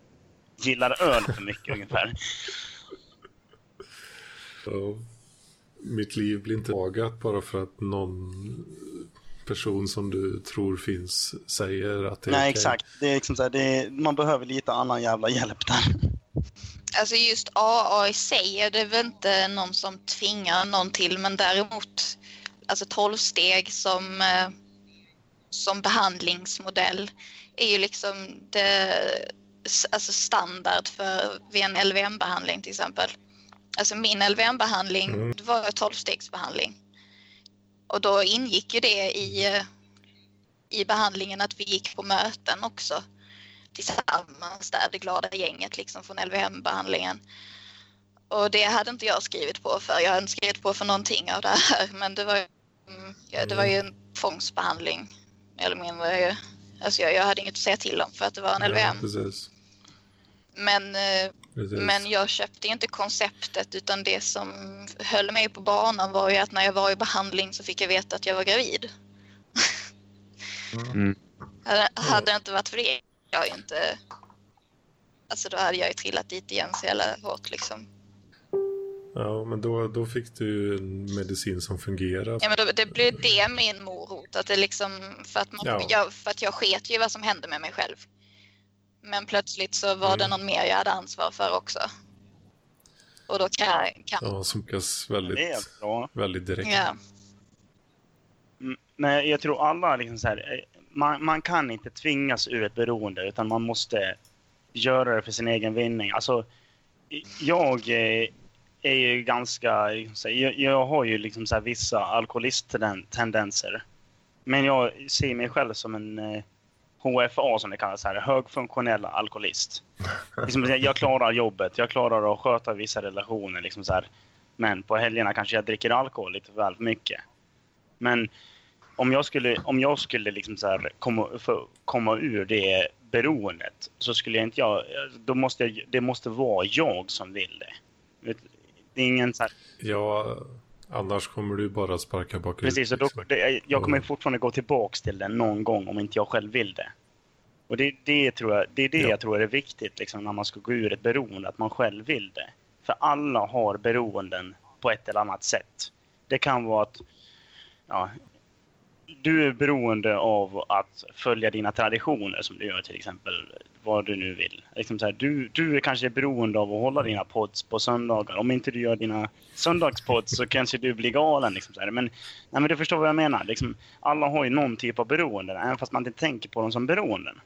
gillar öl för mycket ungefär. Så, mitt liv blir inte lagat bara för att någon person som du tror finns säger att det är Nej exakt. Det är liksom så här, det är, man behöver lite annan jävla hjälp där. Alltså just AA i sig är det väl inte någon som tvingar någon till men däremot alltså 12 steg som, eh, som behandlingsmodell är ju liksom det, alltså standard för vid en LVM-behandling till exempel. Alltså min LVM-behandling Mm. var 12-stegsbehandling. Och då ingick ju det i, eh, i behandlingen att vi gick på möten också tillsammans där, det glada gänget liksom från LVM-behandlingen. Och det hade inte jag skrivit på för. Jag hade inte skrivit på för någonting av det här. Men det var, ju- mm, ja, det var ju en tvångsbehandling. Eller mindre. Alltså jag, jag hade inget att säga till om för att det var en Ja, LVM. precis. Men, eh, precis. men jag köpte inte konceptet utan det som höll mig på banan var ju att när jag var i behandling så fick jag veta att jag var gravid. Mm. Hade, hade det inte varit för det, jag inte... Alltså då hade jag ju trillat dit igen så jävla hårt liksom. Ja, men då, då fick du en medicin som fungerar. Ja men då, det blev det min morot. Att det liksom, för, att man, Ja. jag, för att jag sket ju vad som hände med mig själv. Men plötsligt så var det Mm. någon mer jag hade ansvar för också. Och då kan, kan Ja, Det är väldigt, bra. väldigt direkt. ja. Mm, Men jag tror alla liksom så här, eh, man, man kan inte tvingas ur ett beroende utan man måste göra det för sin egen vinning. Alltså, jag eh, är ju ganska, liksom, jag, jag har ju liksom så här vissa alkoholisttendenser. Men jag ser mig själv som en eh, HFA som det kallas, här, högfunktionell alkoholist. Liksom, jag- klarar jobbet, jag klarar att sköta vissa relationer. Liksom så här. Men på helgerna kanske jag dricker alkohol lite väl mycket. Men om jag skulle, om jag skulle liksom så här komma, få, komma ur det beroendet så skulle jag inte jag... Då måste jag, det måste vara jag som vill det. Det är ingen så här, Ja, annars kommer du bara sparka bakut. precis, och då, liksom. det, jag kommer Mm. fortfarande gå tillbaks till den någon gång om inte jag själv vill det. Och det, det, tror jag, det är det Ja. jag tror är viktigt liksom, när man ska gå ur ett beroende, att man själv vill det. För alla har beroenden på ett eller annat sätt. Det kan vara att ja, du är beroende av att följa dina traditioner som du gör till exempel, vad du nu vill. Liksom så här, du, du är kanske beroende av att hålla dina pods på söndagar. Om inte du gör dina söndagspods så kanske du blir galen. Liksom så här. Men, nej, men du förstår vad jag menar. Liksom, alla har ju någon typ av beroende, även fast man inte tänker på dem som beroenden.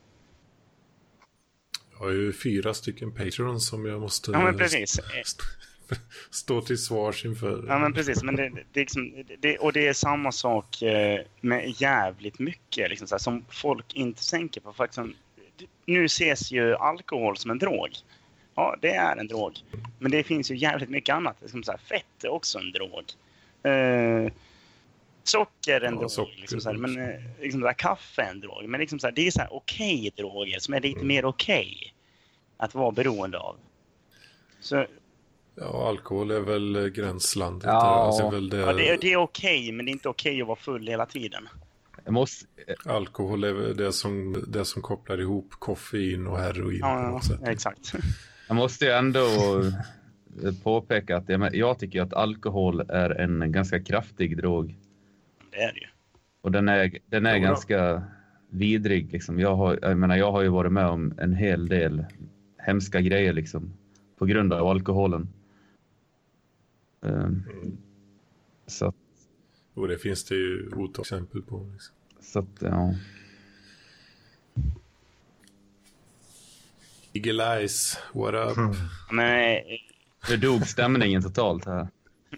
Jag har ju fyra stycken patrons som jag måste Ja, men precis. st- stå till svars inför. Ja, men precis. Men det, det, liksom, det, och det är samma sak eh, med jävligt mycket liksom, här, som folk inte tänker på. Faktiskt, nu ses ju alkohol som en drog. Ja, det är en drog. Men det finns ju jävligt mycket annat. Liksom så här, fett är också en drog. Eh, socker är en Ja, drog. socker liksom så här, men eh, liksom så här, kaffe är en drog. Men liksom så här, det är så här okej droger som är lite mer okej att vara beroende av. Så Ja, alkohol är väl gränslandet. Ja. Alltså, det är väl det, ja, det, det är okej, men det är inte okej att vara full hela tiden. Jag måste, Alkohol är det som, det som kopplar ihop koffein och heroin på Ja, något sätt. ja, exakt. jag måste ju ändå påpeka att jag, jag tycker att alkohol är en ganska kraftig drog. Det är det ju. Och den är, den är ganska vidrig. Liksom. Jag, har, jag, menar, jag har ju varit med om en hel del hemska grejer liksom, på grund av alkoholen. Ehm, så, att- Och det finns det ju otal exempel på. Liksom. Så att, ja. Eagle Eyes, what up? Mm. Men Nu dog stämningen totalt här.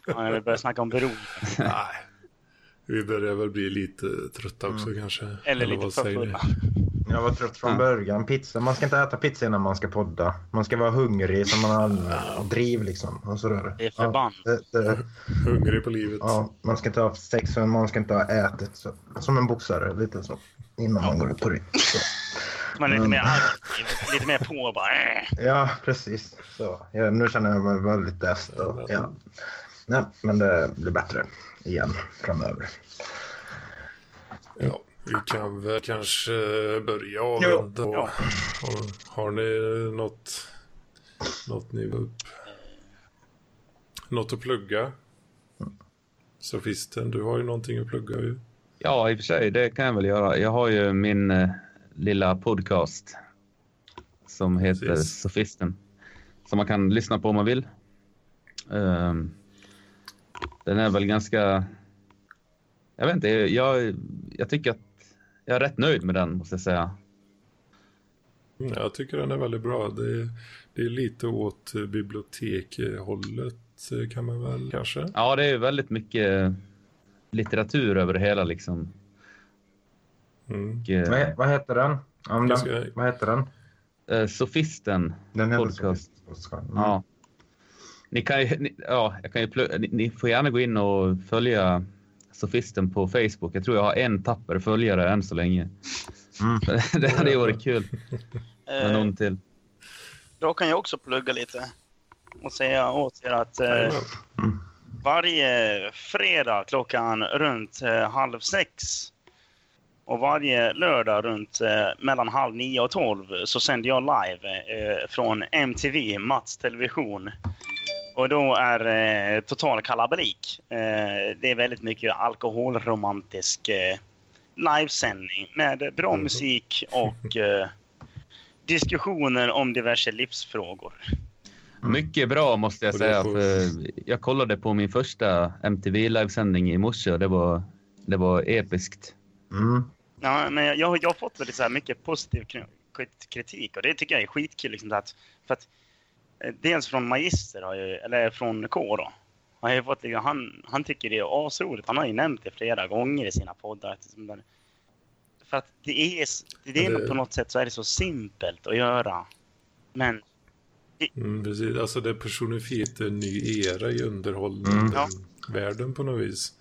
ja, jag vill börja snacka om beroende. Nej. Vi börjar väl bli lite trötta också kanske. Eller lite vad för fulla. Jag var trött från Ja. början. Pizza. Man ska inte äta pizza innan man ska podda. Man ska vara hungrig så man har driv liksom. Och sådär. Det är förbannat. Ja, det, det, Hungrig på livet. ja, man ska inte ha sex och man ska inte ha ätit. Så, som en boxare, lite så. Innan man går ut på ring. Så. Man är lite Mm. mer aktiv, lite mer på bara. Äh. Ja, precis. Så, ja, nu känner jag mig väldigt däst. Och, ja. Nej, men det blir bättre igen framöver. Ja, vi kan väl kanske börja avrunda. Och, Ja. har ni något, något ni vill upp? Något att plugga? Sofisten, du har ju någonting att plugga ju. Ja, i och för sig, det kan jag väl göra. Jag har ju min eh, lilla podcast som heter Precis. Sofisten. Som man kan lyssna på om man vill. Ehm, den är väl ganska... Jag vet inte, jag, jag tycker att jag är rätt nöjd med den, måste jag säga. Mm, Jag tycker den är väldigt bra. Det är, det är lite åt eh, bibliotekhållet eh, kan man väl kanske. Ja, det är väldigt mycket litteratur över det hela liksom. Mm. Och, eh, Vad, vad heter den? Om den ska- vad heter den? eh, Sofisten Den heter Podcast. så. Mm. Ja. Ni kan ju, ni, ja, jag kan ju ni, ni får gärna gå in och följa Sofisten på Facebook. Jag tror jag har en tapper följare än så länge. Mm. <laughs> det hade ju varit kul med Eh, någon till. då kan jag också plugga lite. Och säga åt er att eh, Jajamän. varje fredag klockan runt eh, halv sex och varje lördag runt eh, mellan halv nio och tolv så sänder jag live eh, från MTV, Mats Television. Och då är eh, total kalabalik. Eh, det är väldigt mycket alkoholromantisk eh, livesändning med bra Mhm. musik och eh, diskussioner om diverse livsfrågor. Mycket bra måste jag säga. jag kollade på min första MTV livesändning i morse och det var, det var episkt. Mm. Ja, men jag, jag har fått väldigt så här mycket positiv kri- krit- kritik och det tycker jag är skitkul. Liksom, att, för att, dels från Magister, har jag, eller från K då. Har jag fått, han, han tycker det är asroligt. Han har ju nämnt det flera gånger i sina poddar. att där- För att det är, det är Men det- på något sätt så är det så simpelt att göra. Men Mm, precis. Alltså det personifierar en ny era i underhållningen. Ja. Världen på något vis.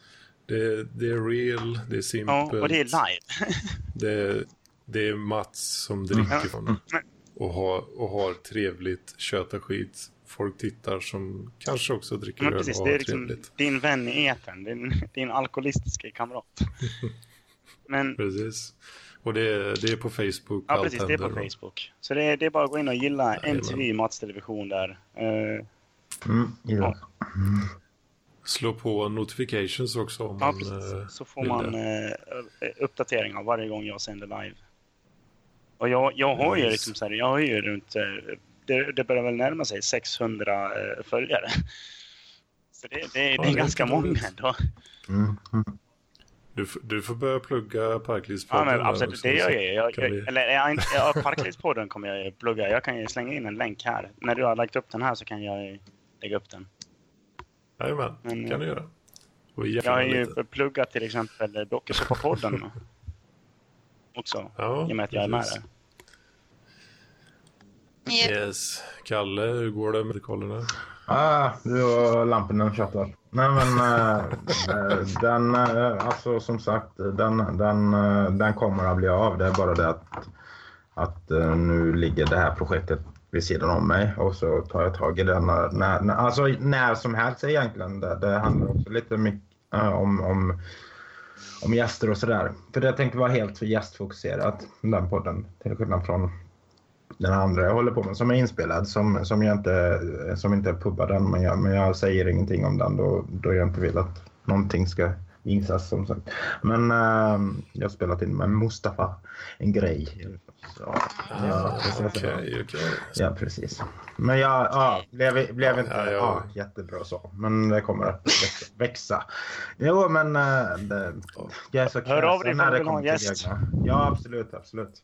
Det, det är real, det är simpelt. ja, och det är live. <laughs> Det, det är Mats som dricker Ja. från och har, och har trevligt, köta skit. Folk tittar som kanske också dricker öl precis, och det har är liksom trevligt. din vän i etern. Din, din alkoholistiska kamrat. <laughs> Men Precis. Och det är, det är på Facebook Ja, precis. Det är på. Facebook. Så det är, det är bara att gå in och gilla. MTV Mats Television där. Eh, Mm. Ja. Slå på notifications också om ja, man... precis. eh, Så får vill man det. eh, uppdateringar varje gång jag sänder live. Och jag, jag har ju liksom så här, jag har ju runt, eh, det, det börjar väl närma sig 600 eh, följare. Så det, det, det Ja, är det är ganska många ändå. Mm. Du, du får börja plugga Ja, Parklivspodden. men absolut, också, det gör jag. jag, jag vi- Eller jag, ja, <laughs> Parklivspodden kommer jag plugga. Jag kan ju slänga in en länk här. När du har lagt upp den här så kan jag ju lägga upp den. Jajamän, Men, kan eh, du göra. Jag har ju lite. pluggat till exempel Dokusåpapodden <laughs> också. Ja, I och med att jag är med där. Yes. Kalle, hur går det med kollarna? Ah, du och Lampinen tjatar. Nej men eh, eh, den, eh, alltså som sagt, den, den, eh, den kommer att bli av. Det är bara det att, att eh, nu ligger det här projektet vid sidan om mig och så tar jag tag i den när, när, när- alltså när som helst egentligen. Det, det handlar också lite mycket eh, om, om, om gäster och sådär. För det tänkte vara helt gästfokuserat, den podden, till skillnad från den andra jag håller på med som är inspelad som, som, jag inte, som inte är pubbad än men jag, men jag säger ingenting om den då, då jag inte vill att någonting ska visas som sagt. Men äh, jag har spelat in med Mustafa en grej. Så, ja, precis. Okej, okej. Ja, precis. Men jag ja, blev, blev inte Ja, ja, ja. jättebra så. Men det kommer att växa. Jo, men äh, det, jag är så Hör av dig när det vill ha en kommer till gäst. Ja, absolut, absolut.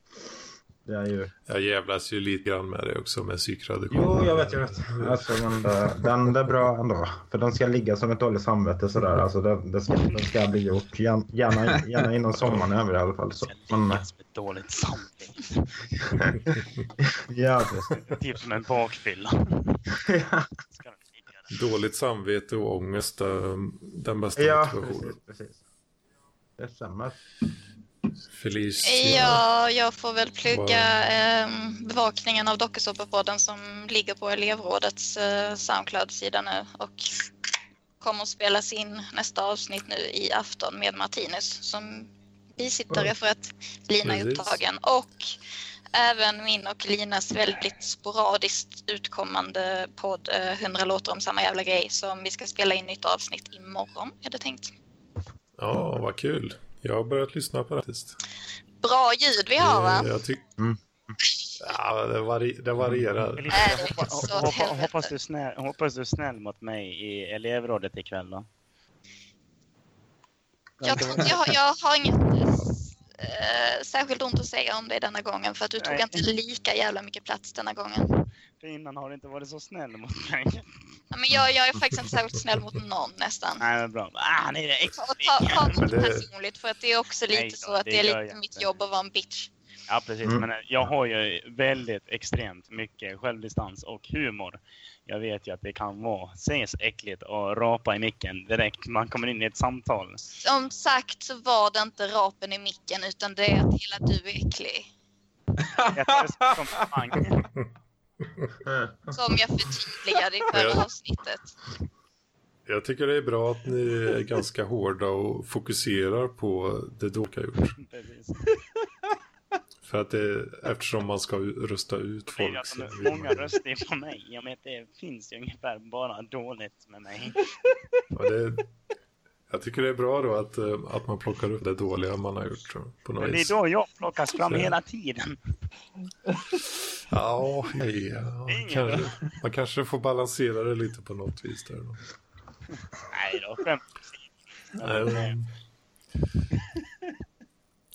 Det är ju... Jag jävlas ju lite grann med det också med psykradikal. Jo, jag vet, jag vet. Alltså, men det, den det är bra ändå. För den ska ligga som ett dåligt samvete sådär. Alltså, det, det, ska, det ska bli gjort. Gärna, gärna, innan sommaren över i alla fall. Så. Men, som ett dåligt samvete. <laughs> ja, precis. Typ som en bakfylla. Ja. Dåligt samvete och ångest, eh, den bästa ja motivationen. precis, precis. Det stämmer. Felicia. Ja, jag får väl plugga eh, bevakningen av dokusåpapodden som ligger på elevrådets eh, Soundcloud-sida nu och kommer att spelas in nästa avsnitt nu i afton med Martinus som bisittare för att Lina är upptagen och även min och Linas väldigt sporadiskt utkommande podd eh, 100 låtar om samma jävla grej som vi ska spela in nytt avsnitt imorgon är det tänkt. Ja, vad kul. Jag har börjat lyssna på det faktiskt. Bra ljud vi har va? Jag tyck... Mm. Ja, det, vari... det varierar. Nej, jag hoppas, hoppas, hoppas, du snäll, hoppas du är snäll mot mig i elevrådet ikväll då. Jag, tror inte jag, har, jag har inget eh, särskilt ont att säga om dig denna gången för att du tog Nej. inte lika jävla mycket plats denna gången. För innan har du inte varit så snäll mot mig. Ja, Men jag, jag är faktiskt inte särskilt snäll mot någon nästan. Nej, men bra. Ah, är det Ta, ta, ta inte det- personligt för att det är också lite Nej så att det det är lite jag mitt jobb att vara en bitch. Ja, precis. Mm. Men eh, jag har ju väldigt extremt mycket självdistans och humor. Jag vet ju att det kan vara ses äckligt och rapa i micken direkt man kommer in i ett samtal. Som sagt så var det inte rapen i micken utan det är att hela du är äcklig. <laughs> Jag tar det som jag förtydligade i förra avsnittet. Jag tycker det är bra att ni är ganska hårda och fokuserar på det Doka gjort. För att det, eftersom man ska rösta ut Det är folk. alltså många röster på mig. Jag menar, det finns ju ungefär bara dåligt med mig. Ja, det, jag tycker det är bra då att, eh, att man plockar upp det dåliga man har gjort. På något Men det är då jag plockas fram Så. hela tiden. Ja, hej, ja kanske, man kanske får balansera det lite på något vis där. Då. Nej då, skämt Nej,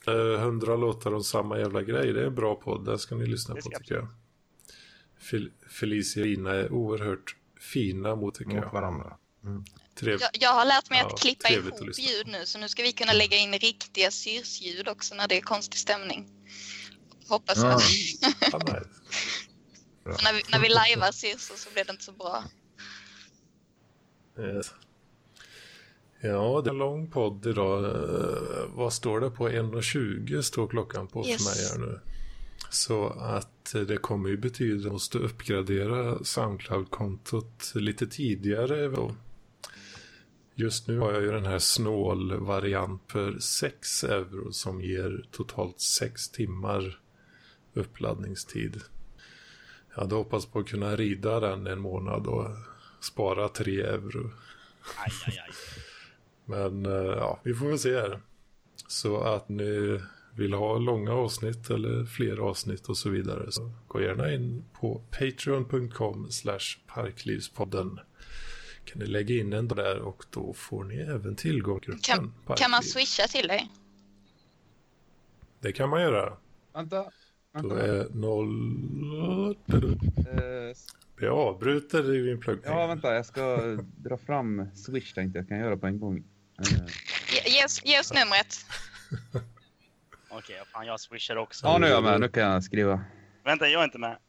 Eh, Hundra låtar om samma jävla grej, det är en bra podd, den ska ni lyssna på tycker jag. Fel Felicia och Ina är oerhört fina mot tycker Mot jag. varandra. Trev... Jag, jag har lärt mig Ja, att klippa att ihop lyssna. ljud nu så nu ska vi kunna lägga in riktiga syrsljud också när det är konstig stämning. Hoppas jag. Ja. <laughs> När, vi, när vi lajvar syrsor så blir det inte så bra. Yes. Ja, det är en lång podd idag. Eh, vad står det på? 1.20 står klockan på Yes. för mig här nu. Så att eh, det kommer ju betyda att jag måste uppgradera Soundcloud-kontot lite tidigare. Just nu har jag ju den här snål-variant för 6 euro som ger totalt 6 timmar uppladdningstid. Jag hade hoppats på att kunna rida den en månad och spara 3 euro. Aj, aj, aj. Men eh, ja, vi får väl se här. Så att ni vill ha långa avsnitt eller fler avsnitt och så vidare så gå gärna in på patreon.com slash parklivspodden. Kan ni lägga in en där och då får ni även tillgång till gruppen Kan, kan man swisha till dig? Det kan man göra. Vänta. Då är noll... Jag avbryter i min pluggning. ja, vänta. Jag ska dra fram Swish tänkte jag. Kan jag göra på en gång. Ge, oss, numret. <laughs> Okej, fan jag swishar också. Ja, nu är jag med. Nu kan jag skriva. Vänta, jag är inte med. <laughs>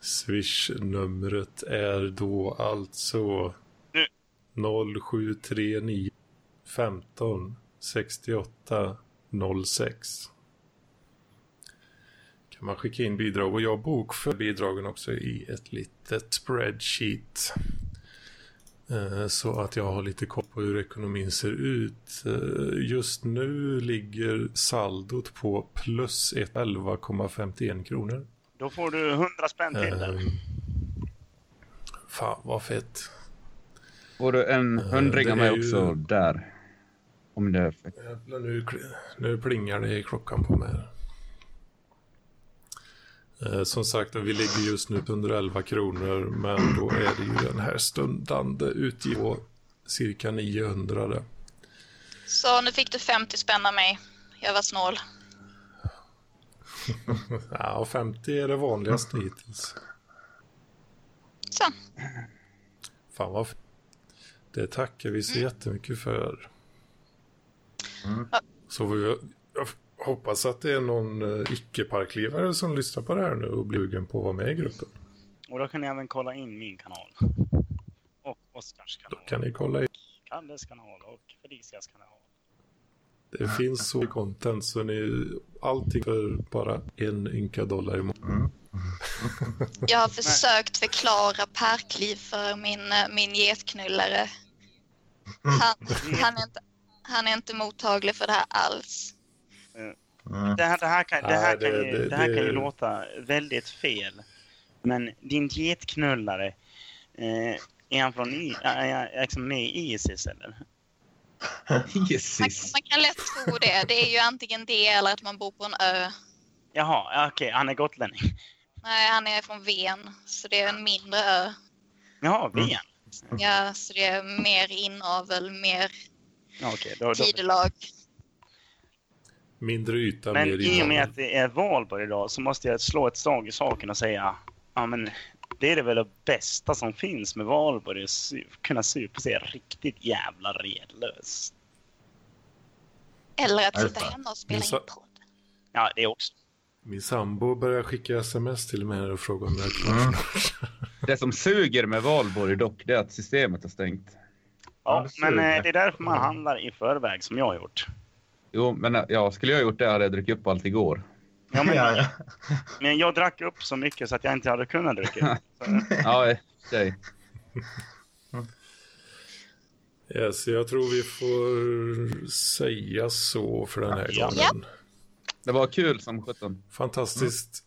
Swish-numret är då alltså Nu. 0739 15 68 06. Kan man skicka in bidrag och jag bokför bidragen också i ett litet spreadsheet. Eh, Så att jag har lite koll på hur ekonomin ser ut. Eh, Just nu ligger saldot på plus 11,51 kronor. Då får du 100 spänn till där. Ehm, fan vad fett. Får du en Eh, hundring av mig också där? Om det är... Jävlar, nu, nu plingar det i klockan på mig. Eh, som sagt, vi ligger just nu på 111 kronor, men då är det ju den här stundande utgift på cirka 900. det. Så nu fick du 50 spänn av mig. Jag var snål. <laughs> Ja, och 50 är det vanligaste hittills. Så. Fan vad f- Det tackar vi så jättemycket för. Mm. Så jag, jag hoppas att det är någon eh, icke-parklivare som lyssnar på det här nu och blir sugen på att vara med i gruppen. Och då kan ni även kolla in min kanal. Och Oskars Då kanal. kan ni kolla in. Kalles kanal och Felicias kanal. Det finns så mycket content så ni allting för bara en ynka dollar i månaden. Mm. Jag har försökt förklara parkliv för min, eh, min getknullare. Han, han, är inte, han är inte mottaglig för det här alls. Mm. Det här, det här, kan, det här, Nej, kan, det- ju, det- det här kan ju låta väldigt fel. Men din getknullare, eh, är han från I, är liksom med i Isis eller? <laughs> Man, Jesus. man kan lätt tro det. Det är ju antingen det eller att man bor på en ö. Jaha, ja, okej, han är gotlänning. Nej, han är från Ven, så det är en mindre ö. Jaha, Mm. Ven. Ja, så det är mer inavel, mer Ja, okej, då, då. tidelag. Mindre yta, Men mer i och med att det är valborg idag så måste jag slå ett slag i saken och säga ja men det är det väl det bästa som finns med valborg, att su- kunna supa sig riktigt jävla redlös. Eller att sitta det. hemma och spela in podd. Ja, det också. Min sambo börjar skicka sms till mig och fråga om jag är klar. Mm. Det som suger med valborg dock, det är att systemet har stängt. Ja, det men eh, det är därför man handlar i förväg som jag har gjort. Jo, men eh, ja, skulle jag gjort det hade jag druckit upp allt igår. Ja, men, Ja, ja. men jag drack upp så mycket så att jag inte hade kunnat dricka. <laughs> Ja, sig. Yes, jag tror vi får säga så för den här Ja. gången. Det var kul som sjutton. Fantastiskt.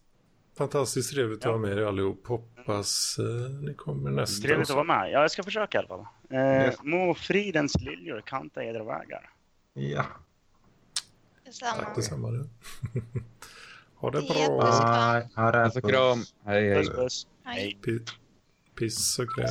Fantastiskt trevligt att Ja. ha med er allihop. Hoppas eh, ni kommer nästa trevligt att vara med. Ja, jag ska försöka i alla fall. Eh, Yes. Må fridens liljor kanta edra vägar. ja. Detsamma. Tack detsamma. du. <laughs> Ha det bra. puss. Alltså kram. Hej hej. Puss puss. Hej. Pi- Piss och kräp.